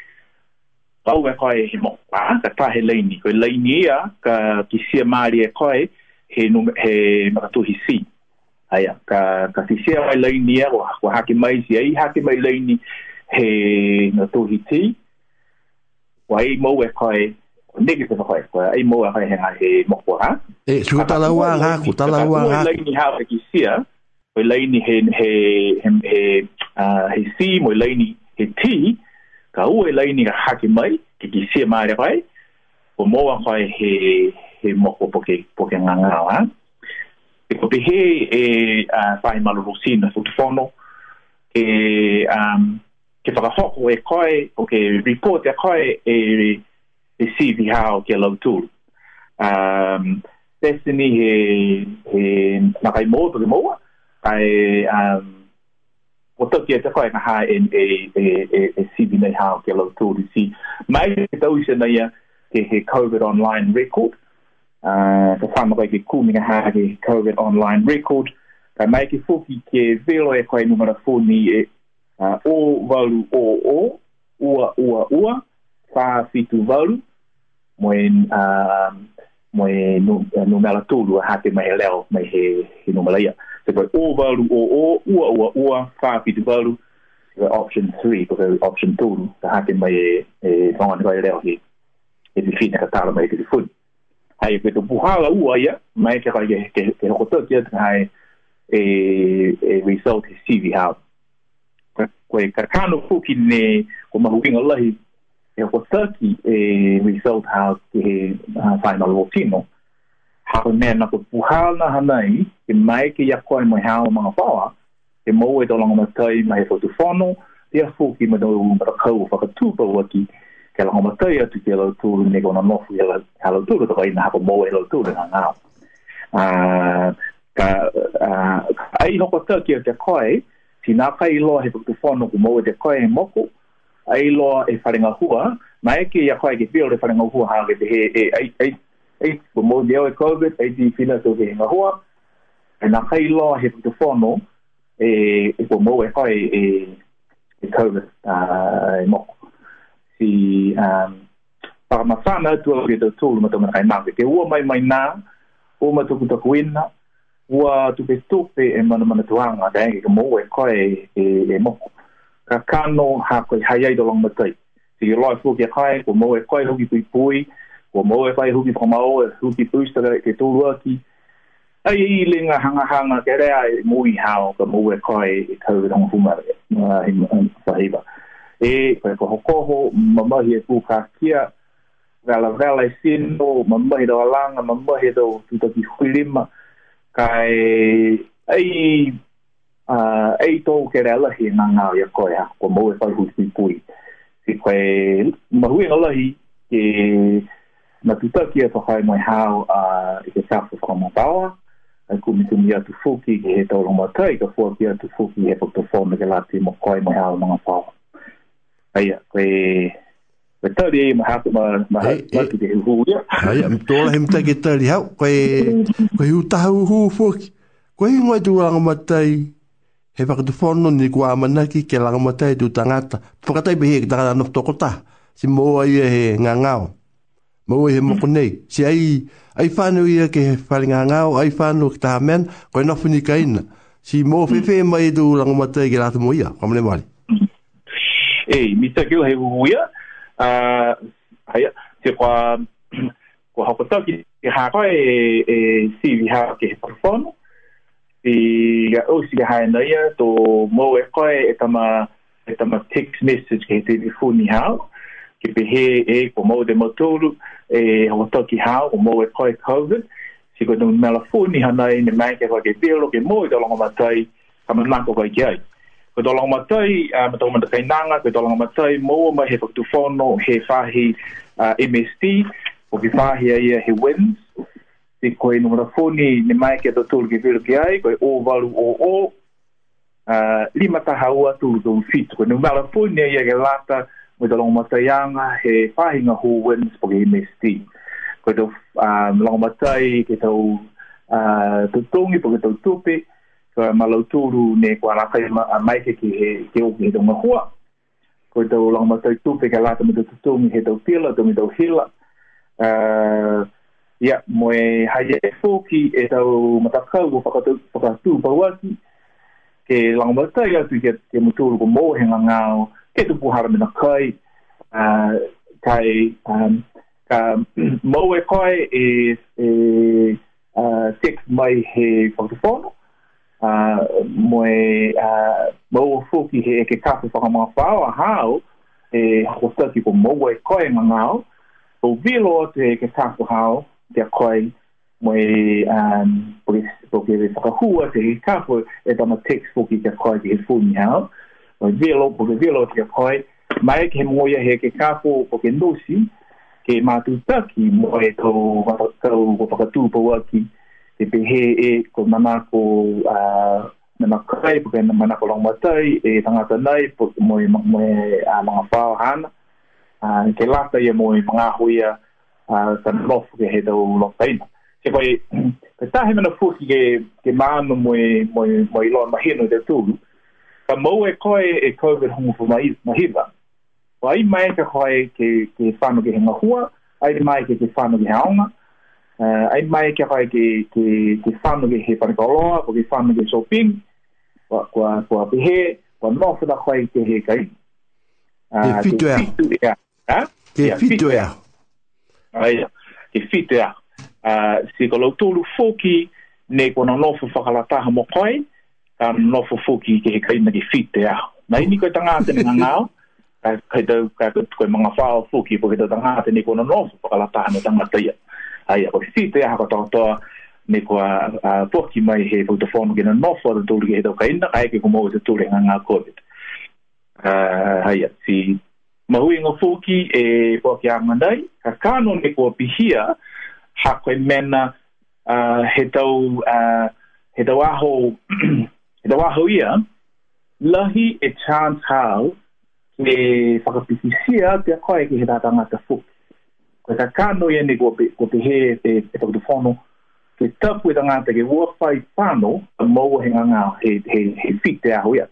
Ka u koe he mo. ka ta he lai ni koe lai ni ia ka ki sia mari e koe he e he makatu hi aya ka ka si se ai lei ni ero ko ha mai si ai ha mai lei ni he no to hiti wa mo e kai ne ki to kai wa ai mo e kai he ha mo e, ko ha e su ta la wa ha ku ta la wa ha lei ni ha ki si we lei ni he he he he he si mo lei ni he ti ka u e lei ni ka ha mai ki ki si ma re kai o mo wa kai he he mo ko poke poke nga nga ha e ko pehe e a fai malorosi na futufono e um ke fa hoko e koe o ke report ya e koe e e si vi ha o ke lau tu destiny he he na kai mo to mo ai um o to ke te koe na ha e e e e, e si vi nei ha o ke lau tu si mai te tau se na ya ke he covid online record Ah, ka whama koe ke kūminga hāke COVID online record. Ka mai ke fuki ke velo e koe numara fōni e uh, o walu o o, ua ua ua, whā fitu walu, moen uh, moe no uh, no tolu ha te mai e leo mai he he no malaya so go over o o ua ua ua fa pi te balu the option 3 because the option 2 the ha te mai e e fa mai e leo he e fi na ka tala mai e te fu hai pe to buhala u aya eh? mai ke ka ke ke ko to ke ta hai e e result is cv ha ko e ka kanu fu ki ne ko ma huing allah e ko ta ki e result ha ke final routine ha ko me na ko buhala ha nai ke mai ke ya ko mai ha ma ma pa e mo e do long ma tai mai fo tu fono ia fu ki ma do un ka ko fa ka tu pa wa ki ke la homa tei atu ke lau tūru ne kona nofu ke la lau tūru tō kai nā hapa mō e lau tūru nga ngā. Ah, ka ah, ai hoko tau ki o te koe, ti nā kai loa he pukutu whanu ku mō e te koe moku, ai loa e wharenga hua, nā eke ia koe ke pio re wharenga hua hā ke te he, e, ai, ai, e ku mō e COVID, ai ti whina tō ke henga hua, e nā kai loa he pukutu whanu, e, e ku mō e koe e, e COVID, ah, e moku si um para masana tu ke to tu ma to ma ke wo mai mai na o ma to ta kuin wa tu pe tu pe e ma ma tu ang ada ke mo we ko e e mo ka kano ha ko hai ai do long ma tai si lo fu ke kai ko mo e ko e hugi pui pui ko mo e pai hugi pa ma o hugi pui sta ke tu lu aki ai i linga hanga hanga ke rea e mui hao ka mo we ko e ka ro ma e ma e ma e koe koho koho, mamahi e pūkā kia, vela vela e sino, mamahi do alanga, mamahi do tūtaki huilima, kai ei uh, ei tō kere alahi nā ngā ia koe ha, kua mau e whai hui si pui. Si koe mahui ngā lahi, ke na tūtaki e whakai mai hao uh, i ke tāwha kua mātawa, a ku mitu mi atu fuki ki he tau rongo tai, ka fua ki atu fuki he pokta fōme ke lāti mo koe mai hao mga whāwa aia koe koe tari e maha ko ma maha ki te huhu ia ko me tōla ko ki tari hau koe koe hu taha huhu fuki koe ngoi tu rangamatai he whakatu whono ni kua amanaki ke rangamatai tu tangata whakatai pehe ki tangata no tokota si moa ia he ngā ngāo moa ia he moko nei si ai ai whanau ia ke whare ngā ngāo ai whanau ki taha mena ko nofu ni kaina si moa whewhe mai tu rangamatai ke rata moa ia kamane mali e mi te kio he uia a haia te kwa kwa hapa tau ki te hakoa e e si vi hao ke he e ya o si hae naia to mo e koe e tama e tama text message ke he e, te ni hao ke pe he e kwa mo de motoru e hapa tau ki hao o mo e koe COVID si kwa nung mela fu ni hanae ne mai ke kwa ke bilo ke mo e talonga matai kama nako kwa ki ai Koe tōlanga matai, uh, matau manda ko koe tōlanga matai, moa mai he whaktu whono, he whahi MST, ko ki whahi a ia e, he wins, te koe numara whoni, ne mai ki ato tūlu ki whiru ki ai, koe o walu o o, lima taha ua tūlu tūlu fitu, koe numara whoni a ia e ke lata, koe tōlanga matai anga, he whahi ngā hu wins, po ki MST. Ko tō uh, longa matai, ke tau uh, tūtongi, po ke tau tūpe, ka malauturu ne kua la kai ma mai ke he ke o ke ma hua ko te o long ma tai tu pe ka la te e e mo tu mi he te pila te mo te hila eh ya mo e haye fu ki e te ma ta ka u pa ka tu pa ka tu pa wasi ke long ma tai ya tu ke te mo tu ko mo he nga ke tu puhara me na kai eh kai um ka mo e koe e e uh, mai he whakatopono uh, moe uh, mau fuki he e ke kapu whakamua whao a hao e hako stati po mou e koe ma ngau o vilo te e ke kapu hao te a koe moe um, po ke re hua te he kapu e tama text fuki te a koe te e funi hao moe vilo po ke vilo te a koe mai ke moia he ke kapu po ke nosi ke mātutaki moe tau whakatū po waki moe e pe he e ko mana ko a na makai po kena mana ko long matai e tanga tanai po mo mo a mga pao han a ke lata ye mo mga huia a tan lof ke he do lo pain ke ko e ta he mena fuki ke ke mana mo mo mo i lo mahino de tu pa mo e, e ko e ko ve hon fu mai mahiba ai mai ke ko e ke ke fano ke he mahua ai mai ke ke fano ke haonga uh, ai mai ke hai ke ke ke fanu ke he pan koloa ko ke fanu ke shopping ko ko ko ape he ko no fu da hai ke he kai ke ah, fitu ya ha ke fitu ya ai ke fitu ya a ah, si ko lo foki ne ko no fu fa kala ta mo koi ka no fu foki ke he kai na ke fitu ya mai ni ko ta nga te nga ngao ka ka ka ko mga fa foki ko ke ta nga te ni ko no fu kala ta ne ta ai o si te ha ko to ne ko a poki mai he ko to fon gen no for to ri he to ka inda ai ke ko mo te to ri nga covid ah ai si mahui ngo foki e poki a mandai ka kanon ne ko pihia ha ko mena a he to a he to aho he to aho ia lahi e chance how e whakapisisia te koe ki he tātanga te fuki koe ka kano i ene ko te he e tautofono, ke tapu e tangata ke ua whai pano a maua he nga he, he, he fit te aho ia.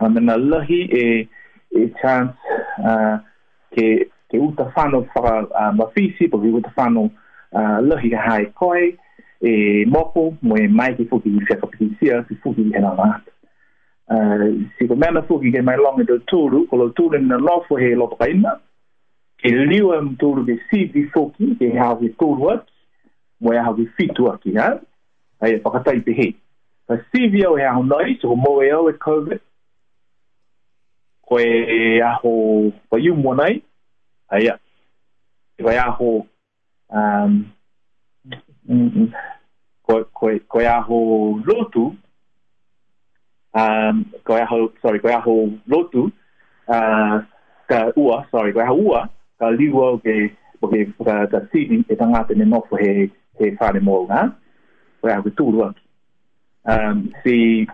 Nga mena lahi e, e chance ke, ke uta whano whaka uh, mawhisi, po ke uta whano lahi ka hae koe, e moko, mo e mai ke fuki i whaka piti sia, ke fuki i hena ngata. Uh, si ko mena fuki ke mai longa te tūru, ko lo tūru ni lofu he lopaka ina, e liu am tolu de sivi foki, e hawe tolu aki, mo e hawe fitu aki, ha? Ai e whakatai pe he. Ka sivi au e aho nai, so ho moe au e COVID, ko e aho whaiu mo nai, ai e wai aho, um, mm, mm, ko, ko, ko e aho lotu, um, ko e aho, sorry, ko e aho lotu, uh, ka ua, sorry, ko e aho ua, ka liwa o ke o ke ka ka sini e tangata ne nofo he he whare mō ngā koe a koe tūru aki um, si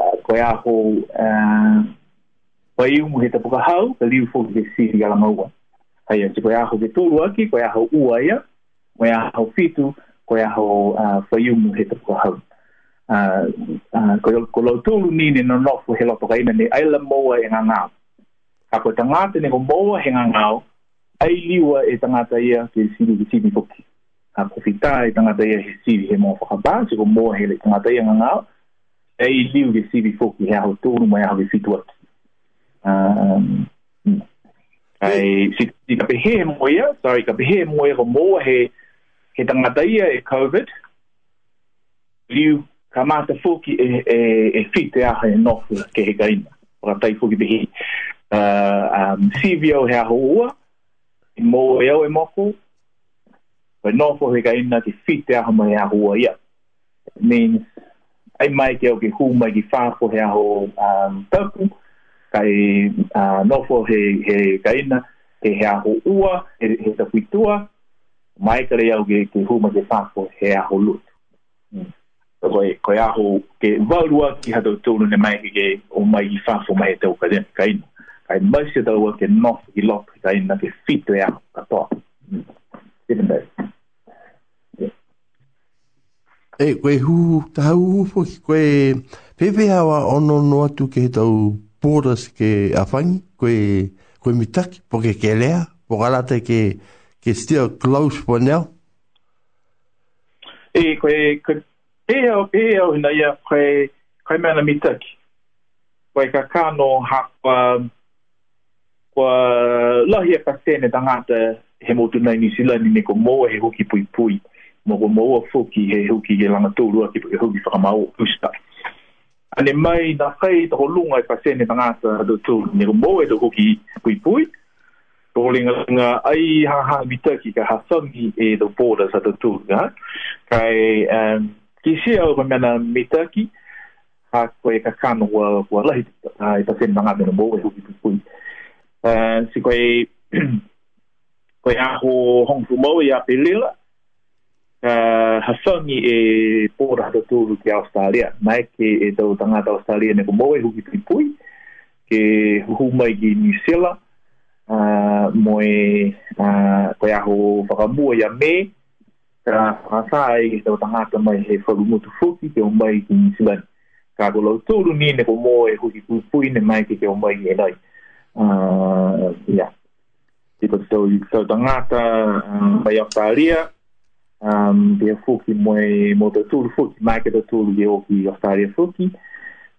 uh, koe a ho uh, koe iumu he tapuka hau ka liu fōki ke sini ala maua hai a si koe a ho ke tūru aki koe a ho ua ia koe a ho fitu koe a ho uh, whaiumu he tapuka hau Uh, uh, ko lo tūlu nini no nofu he lopo kaina ni aila moa e ngā ngāo. Ka koe tangāte ne ko moa he ngā ngāo, ai liwa e tangata ia ke siri ki sini poki. A kofita e tangata ia he siri he mō whakapā, se ko mō hele tangata ia ngangau, ai liwa ke siri poki he aho tōru mai aho ke fitu aki. Um, mm. Ai, si ka pehe he mō sorry, ka pehe he mō ia ko mō he, he tangata ia e COVID, liu ka mata fōki e, e, e fit e aho e nofu ke he kaina. Waka tai fōki pehe. Uh, um, CVO he aho ua, i mō e au e moku, pa nō fō he ka ina ki fite aho mai a hua ia. It means, ai mai ke au ki hū mai ki whāko he aho um, tāku, ka i uh, he, he ka ina ke he aho ua, he, ta whitua, mai ka rei au ki, ki hū mai ki whāko he aho lūt. Mm. Koe, koe aho ke wārua ki hatau tūnu ne mai ki ke o mai ki whāko mai e tau ka, ka ai mai se tau ke nof i lot is i na fit rea ka to even that e eh, koe hu ta hu po pepe hawa ono no atu ke tau poras ke afangi koe koe mitaki po ke ke lea po galate ke ke still close po neo e eh, koe koe Eo, eo, ina ia, koe, koe mana mitaki. Koe ka kano hapa, um, kwa lahi e pasene tangata he motu nai ni sila ni neko moa he hoki pui pui. Moko moa foki he hoki he langa tōrua ki he hoki whakamau usta. Ane mai na kai toko lunga e pasene tangata do tō neko moa e do hoki pui pui. Toko linga nga ai ha ha mitaki ka hasangi e do borders a do tō nga. Kai um, kisi au ka mena mitaki ha koe ka kanoa kua lahi e pasene tangata neko moa e hoki pui pui uh, si koe koe aho hongru mau i ape lila uh, eh, hasangi e pōra hata tūru ki Australia mai ke e tau tangata Australia neko mau e huki pui ke huhu mai ki New Zealand uh, eh, mo e uh, koe aho whakamua i a me ka whakasā e ke tau tangata mai he whakumutu fuki ke umai ki New Zealand ka kolau tūru ni neko mau e huki pui pui ne mai ke ke umai e nai uh, yeah. Tiko so tau tangata mai um, um, te a fuki moe mo te tūru fuki, mai ke te tūru o ki a whāria fuki,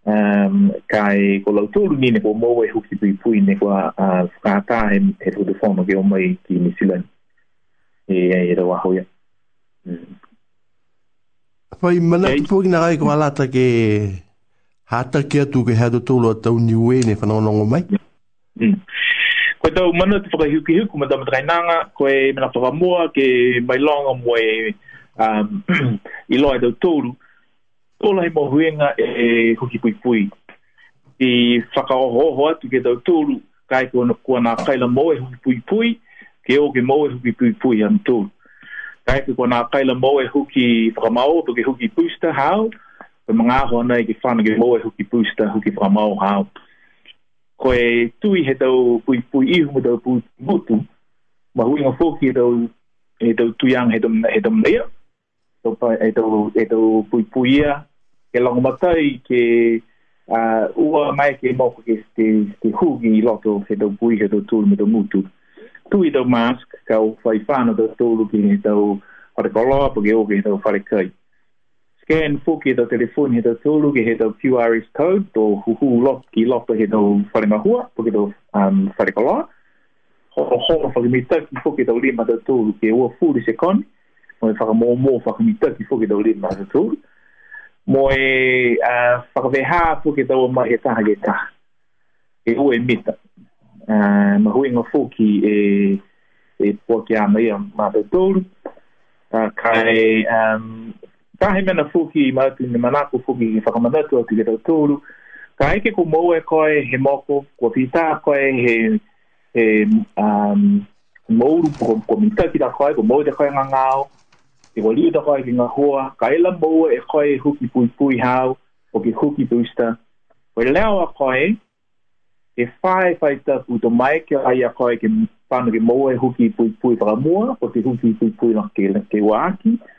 um, kai e ko lau tūru ni ne ko mō e huki pui pui ne ko a whakātā e to tūru whono ge o mai ki New Zealand. E e, e rau ahoia. Mm. Pai mana tu pōki nā kai ko alata ke hata ke atu ke hea tūru a tau ne fa ne whanau mai? Yeah. Mm. Koe tau mana te whakahiuki huku ma Madama nanga, koe mena whakamua ke mai longa moe um, i loa e tau tōru. Tō lai mō huenga e, e huki pui pui. I whakaohoho atu ke tau tōru, kai kua, kua nā kaila mō e huki pui pui, ke o ke mō e huki pui pui am tōru. Kai ke kua nā kaila mō e huki whakamau, tō ke huki pūsta hao, pe mga ahoa nei ke whanake mō e huki pūsta, huki whakamau hao ko e tui he tau pui pui ihu mo tau pui butu ma hui ngā fōki e tau e tau tui ang he tam he tam leia so pa e tau e tau pui pui ia ke longa matai ke a ua mai ke moko ke te te hugi i loto he tau pui he tau tūru mo tau mutu tui tau mask ka o fai whāna tau tūru ki he tau whare koloa pake o ke he tau whare kai scan fuki the telephone he the tolu ke he the QRS code to hu hu lock ki lock he the fare ma hua to ke the um fare ko la ho ho fa ki mita ki fuki the lima the tolu ke wo fu di second mo fa mo mo fa ki mita ki fuki the lima the tolu mo e a fa ve ha fuki the wo ma ta ge ta e wo e mita uh, ma hu ingo fuki e e po ki a me ma the tolu uh, kai um tahi mena fuki i mātu ni manako fuki i whakamanatu o te gata tūru. Ka eke ko moue koe he moko, ko pita koe he, he um, mouru ko, ko ki da koe, ko moue te koe ngangao, e wali da e koe ki ngahua, hua, ka ela moue e koe huki pui pui hau, o ki huki tuista. Ko e leo a koe, e whae whae tapu to mai ke ai a koe ke pano ke moue huki pui pui whakamua, ko te huki pui pui nga ke, ke waaki, ke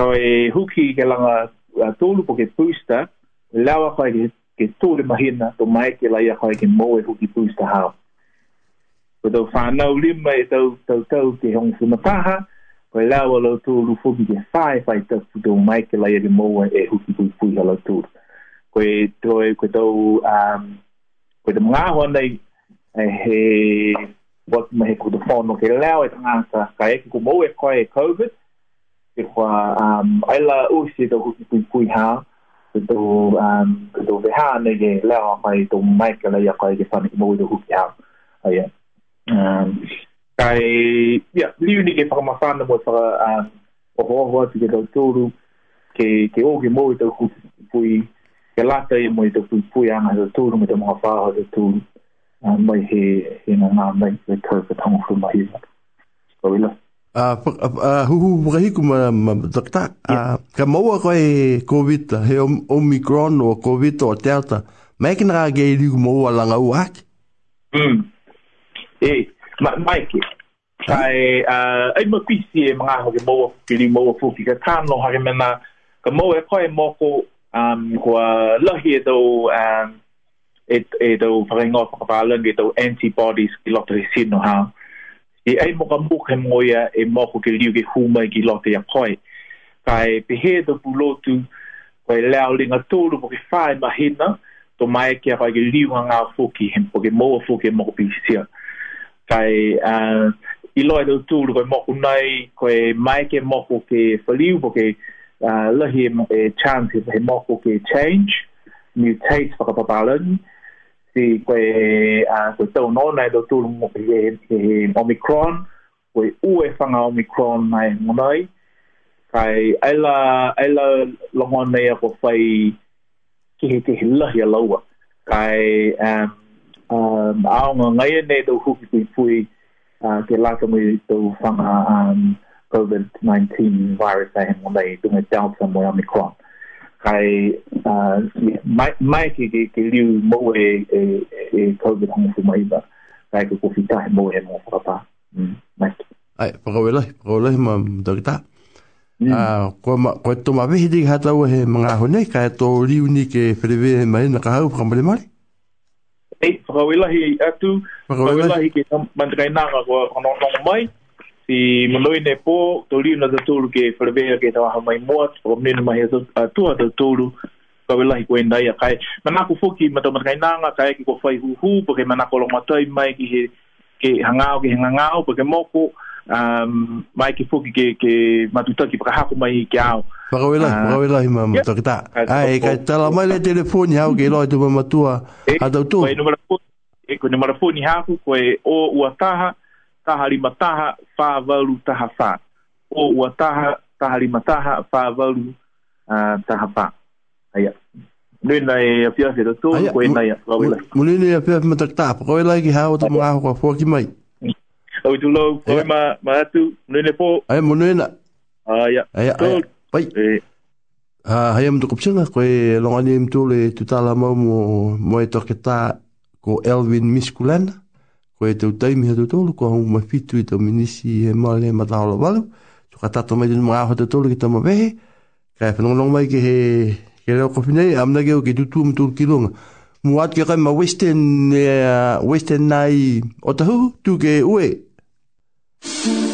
So e huki ke langa uh, tolu po ke pūsta, lawa koe ke, ke tolu mahina, to mai ke laia koe ke e huki pūsta hao. Ko tau whanau lima e tau tau tau ke hong sumataha, koe lawa lau tolu fuki ke whae whae tau pu tau mai ke laia ke moe e huki pūsta pui hala tolu. Koe toi koe tau, um, koe tau mga hoa e, he wat me ko de fono ke lao e tanga ka e ko mo e ko e covid cái qua um ai là u sĩ đồ cũng cũng cũng ha cái đồ um cái đồ về ha này cái là phải đồ mai cái là ya cái cái phần cái mồi đồ cũng ha ấy um cái ya lưu đi cái phần mà phần một phần um ô hô hô cái đồ tu cái cái ô cái mồi đồ cũng cũng cái lá cây mồi đồ cũng cũng ăn rồi tu rồi mà pha rồi tu mày he he nó làm mày cái thở cái thông không mày rồi là Uh, uh, uh, huhu hiku ma, ma takta. Yeah. ka maua koe COVID, he Omicron o COVID o Delta, maiki nga ge i liku maua langa u haki? Mm. E, maiki. Ka e, uh, ai mapisi e mga hoke maua fukiri, maua fukiri, ka tāno hake mena, ka maua e koe moko, um, ko a lahi e tau, um, e, e tau whakaingoa whakapalangi, e tau antibodies ki lotari sinu hao e ai moka muka moia e moko ke liu ke huma e ki lote ya koe. Ka e pehe da bulotu ko e leo linga tolu po ke whae mahina to mai ke a koe ke liu ngā fuki hem po ke moa fuki e moko pisia. Ka e i loe da tolu ko e moko nai ko e mai ke moko ke whaliu po ke uh, e chance e moko ke change mutate whakapapalani. Uh, si koe a koe tau no nei do tūlu mo pe omicron koe u e whanga omicron mai ngonai kai aila aila longo nei a ko whai ki he te lahi a laua kai um, um, aonga ngai nei do huki pui pui uh, ke lata mui do whanga um, COVID-19 virus a he ngonai tunga delta mo omicron kai mai ki ki ki liu mo e e e kau ki tamu kai ko kofi tai mo e mo papa mm, mai ai pa wela pa wela ma dokta mm. a ko ma ko to ma vidi hata o he mga hone kai to liu ni ke prevé mai na ka hau problema mai ei pa wela hi atu pa wela hi ke mandrainara ko no no mai i maloi nei pō, tō riu na tatūru ke wharewea ke tawaha mai moa, o mnena mahi atua tatūru, ka wela hi koe ndai a kai. Manako fuki, mato matakai nanga, ka eki ko whai huhu, po ke manako longa tai mai ki he ke hangao, ke hangao, po ke moko, um, mai ki fuki ke, matutaki, po ka hako mai ki ao. Paka wela, uh, ah, paka wela hi mamu, yeah. Ai, kai tala mai le telefoni hao ke loa i tuma matua, hatau eh, tu. Koe numara fuki, eh, koe numara fuki hako, koe o uataha, taha lima taha fāvalu taha fā. O ua taha, taha lima taha fāvalu uh, taha fā. Aia. Nuna e a pia whera tō, ko e nai a wawela. Munine e a pia whera tā, pako e lai ki hao ta mga hoa fua ki mai. Au tu lau, ko e ma atu, nuna e pō. Aia, munina. Aia, aia, aia, pai. Uh, e. hei am tuku pisanga, ko e longani im le tutala mo, mo e ko Elvin Miskulana ko e tau taimi hatu tolu, ko hau mai fitu i tau minisi he male he matahola walu, so ka tato mai tunu mga hatu tolu ki tau mawehe, ka e whanongonong mai ke he, ke leo kofinei, amna keo ke tutu mtu um kilonga. Muat ke kai ma western, uh, western nai otahu, tu ke ue. Muzika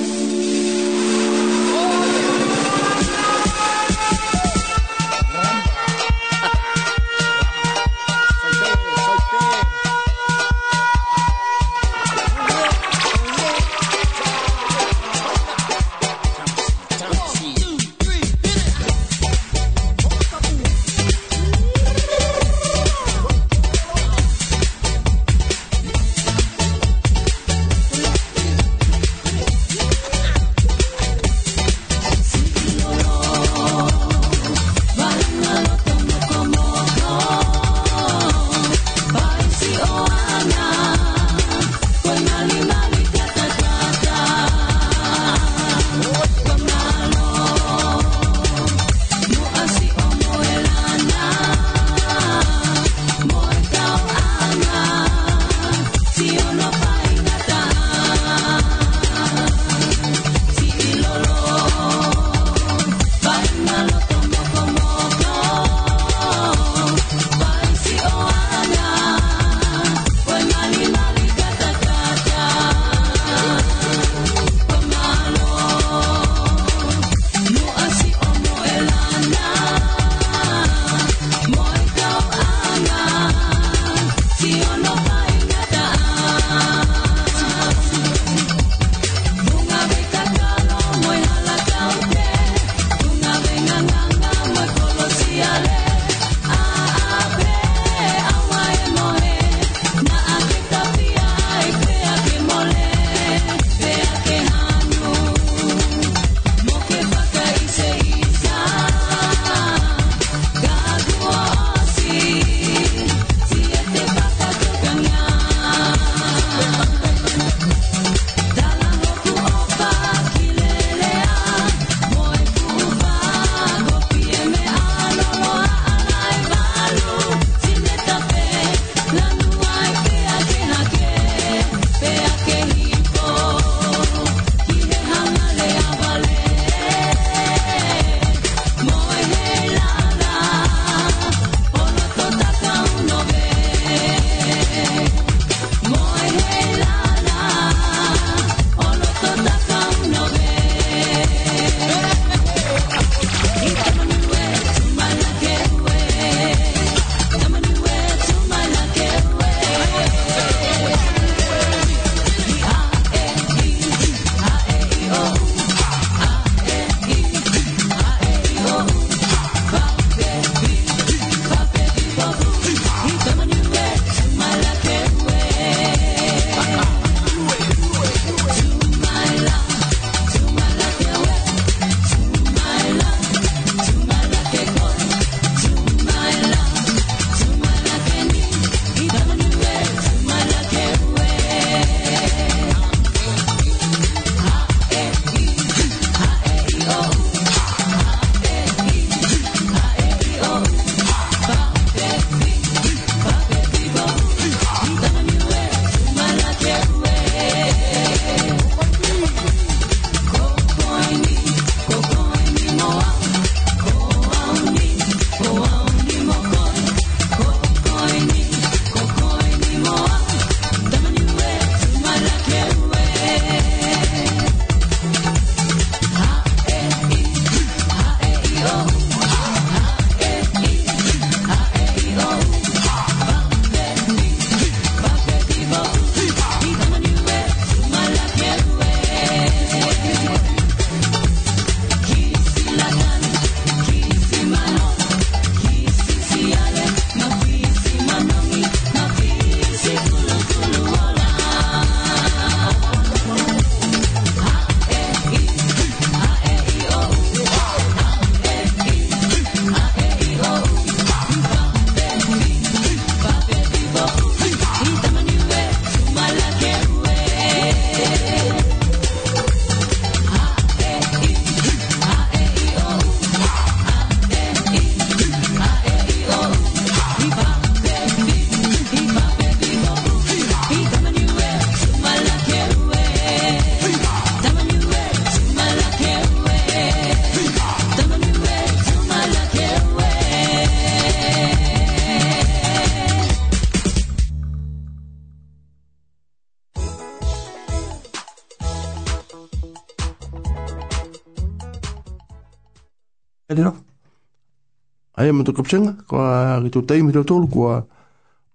aia matokapusega koa ki tau taimi tautolu kua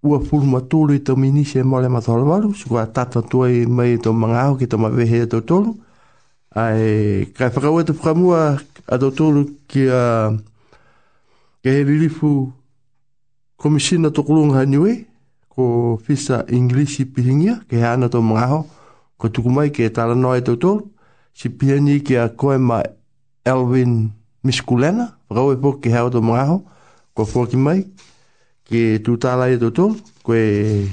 ua pulu matulu i tau minisi e mole matholavalu so kua tata tua i mai tau magao ki tau mavehe e tautolu ae kai whakaua te whakamua a tautolu ki a ke he ririfu komisina tokulunga haniwe ko fisa inglisi pihingia ke he ana tau magao ko tukumai ke tala noe tautolu si pihani ki a koe ma Elvin miskulena, rau e poki hea oto maraho, kua poki mai, ki tu tāla e toto, koe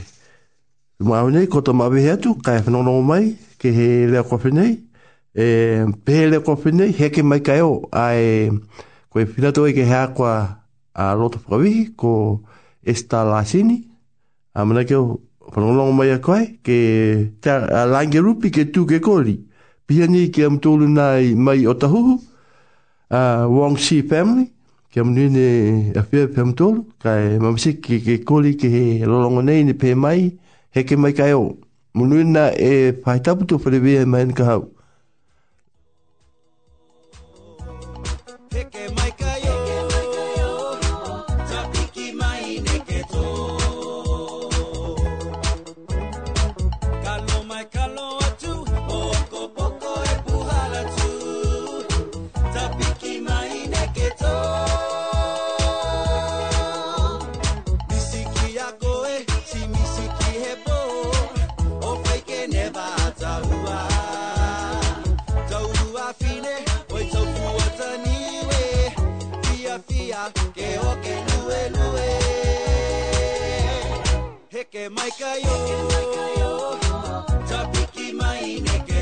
maraho nei, koto mawe hea tu, kai whanono mai, ke he lea kofi nei, e, pe he lea kofi nei, heke mai kai o, a e, koe pinato e ke hea kua a roto pravihi, ko esta sini, a mana keo, whanono mai a koe, ke te langerupi ke tu ke kori, pia ni ke am tōlu nai mai o tahuhu, uh, Wong Si family, kia munu ni a whia pēm tōlu, kai mamasi ki ke kōli ki he lorongo nei ni pē mai, he ke mai kai o. Munu na e whaitaputu whare wea mai ni ka hau. Neke maika yo, tabiki mai neke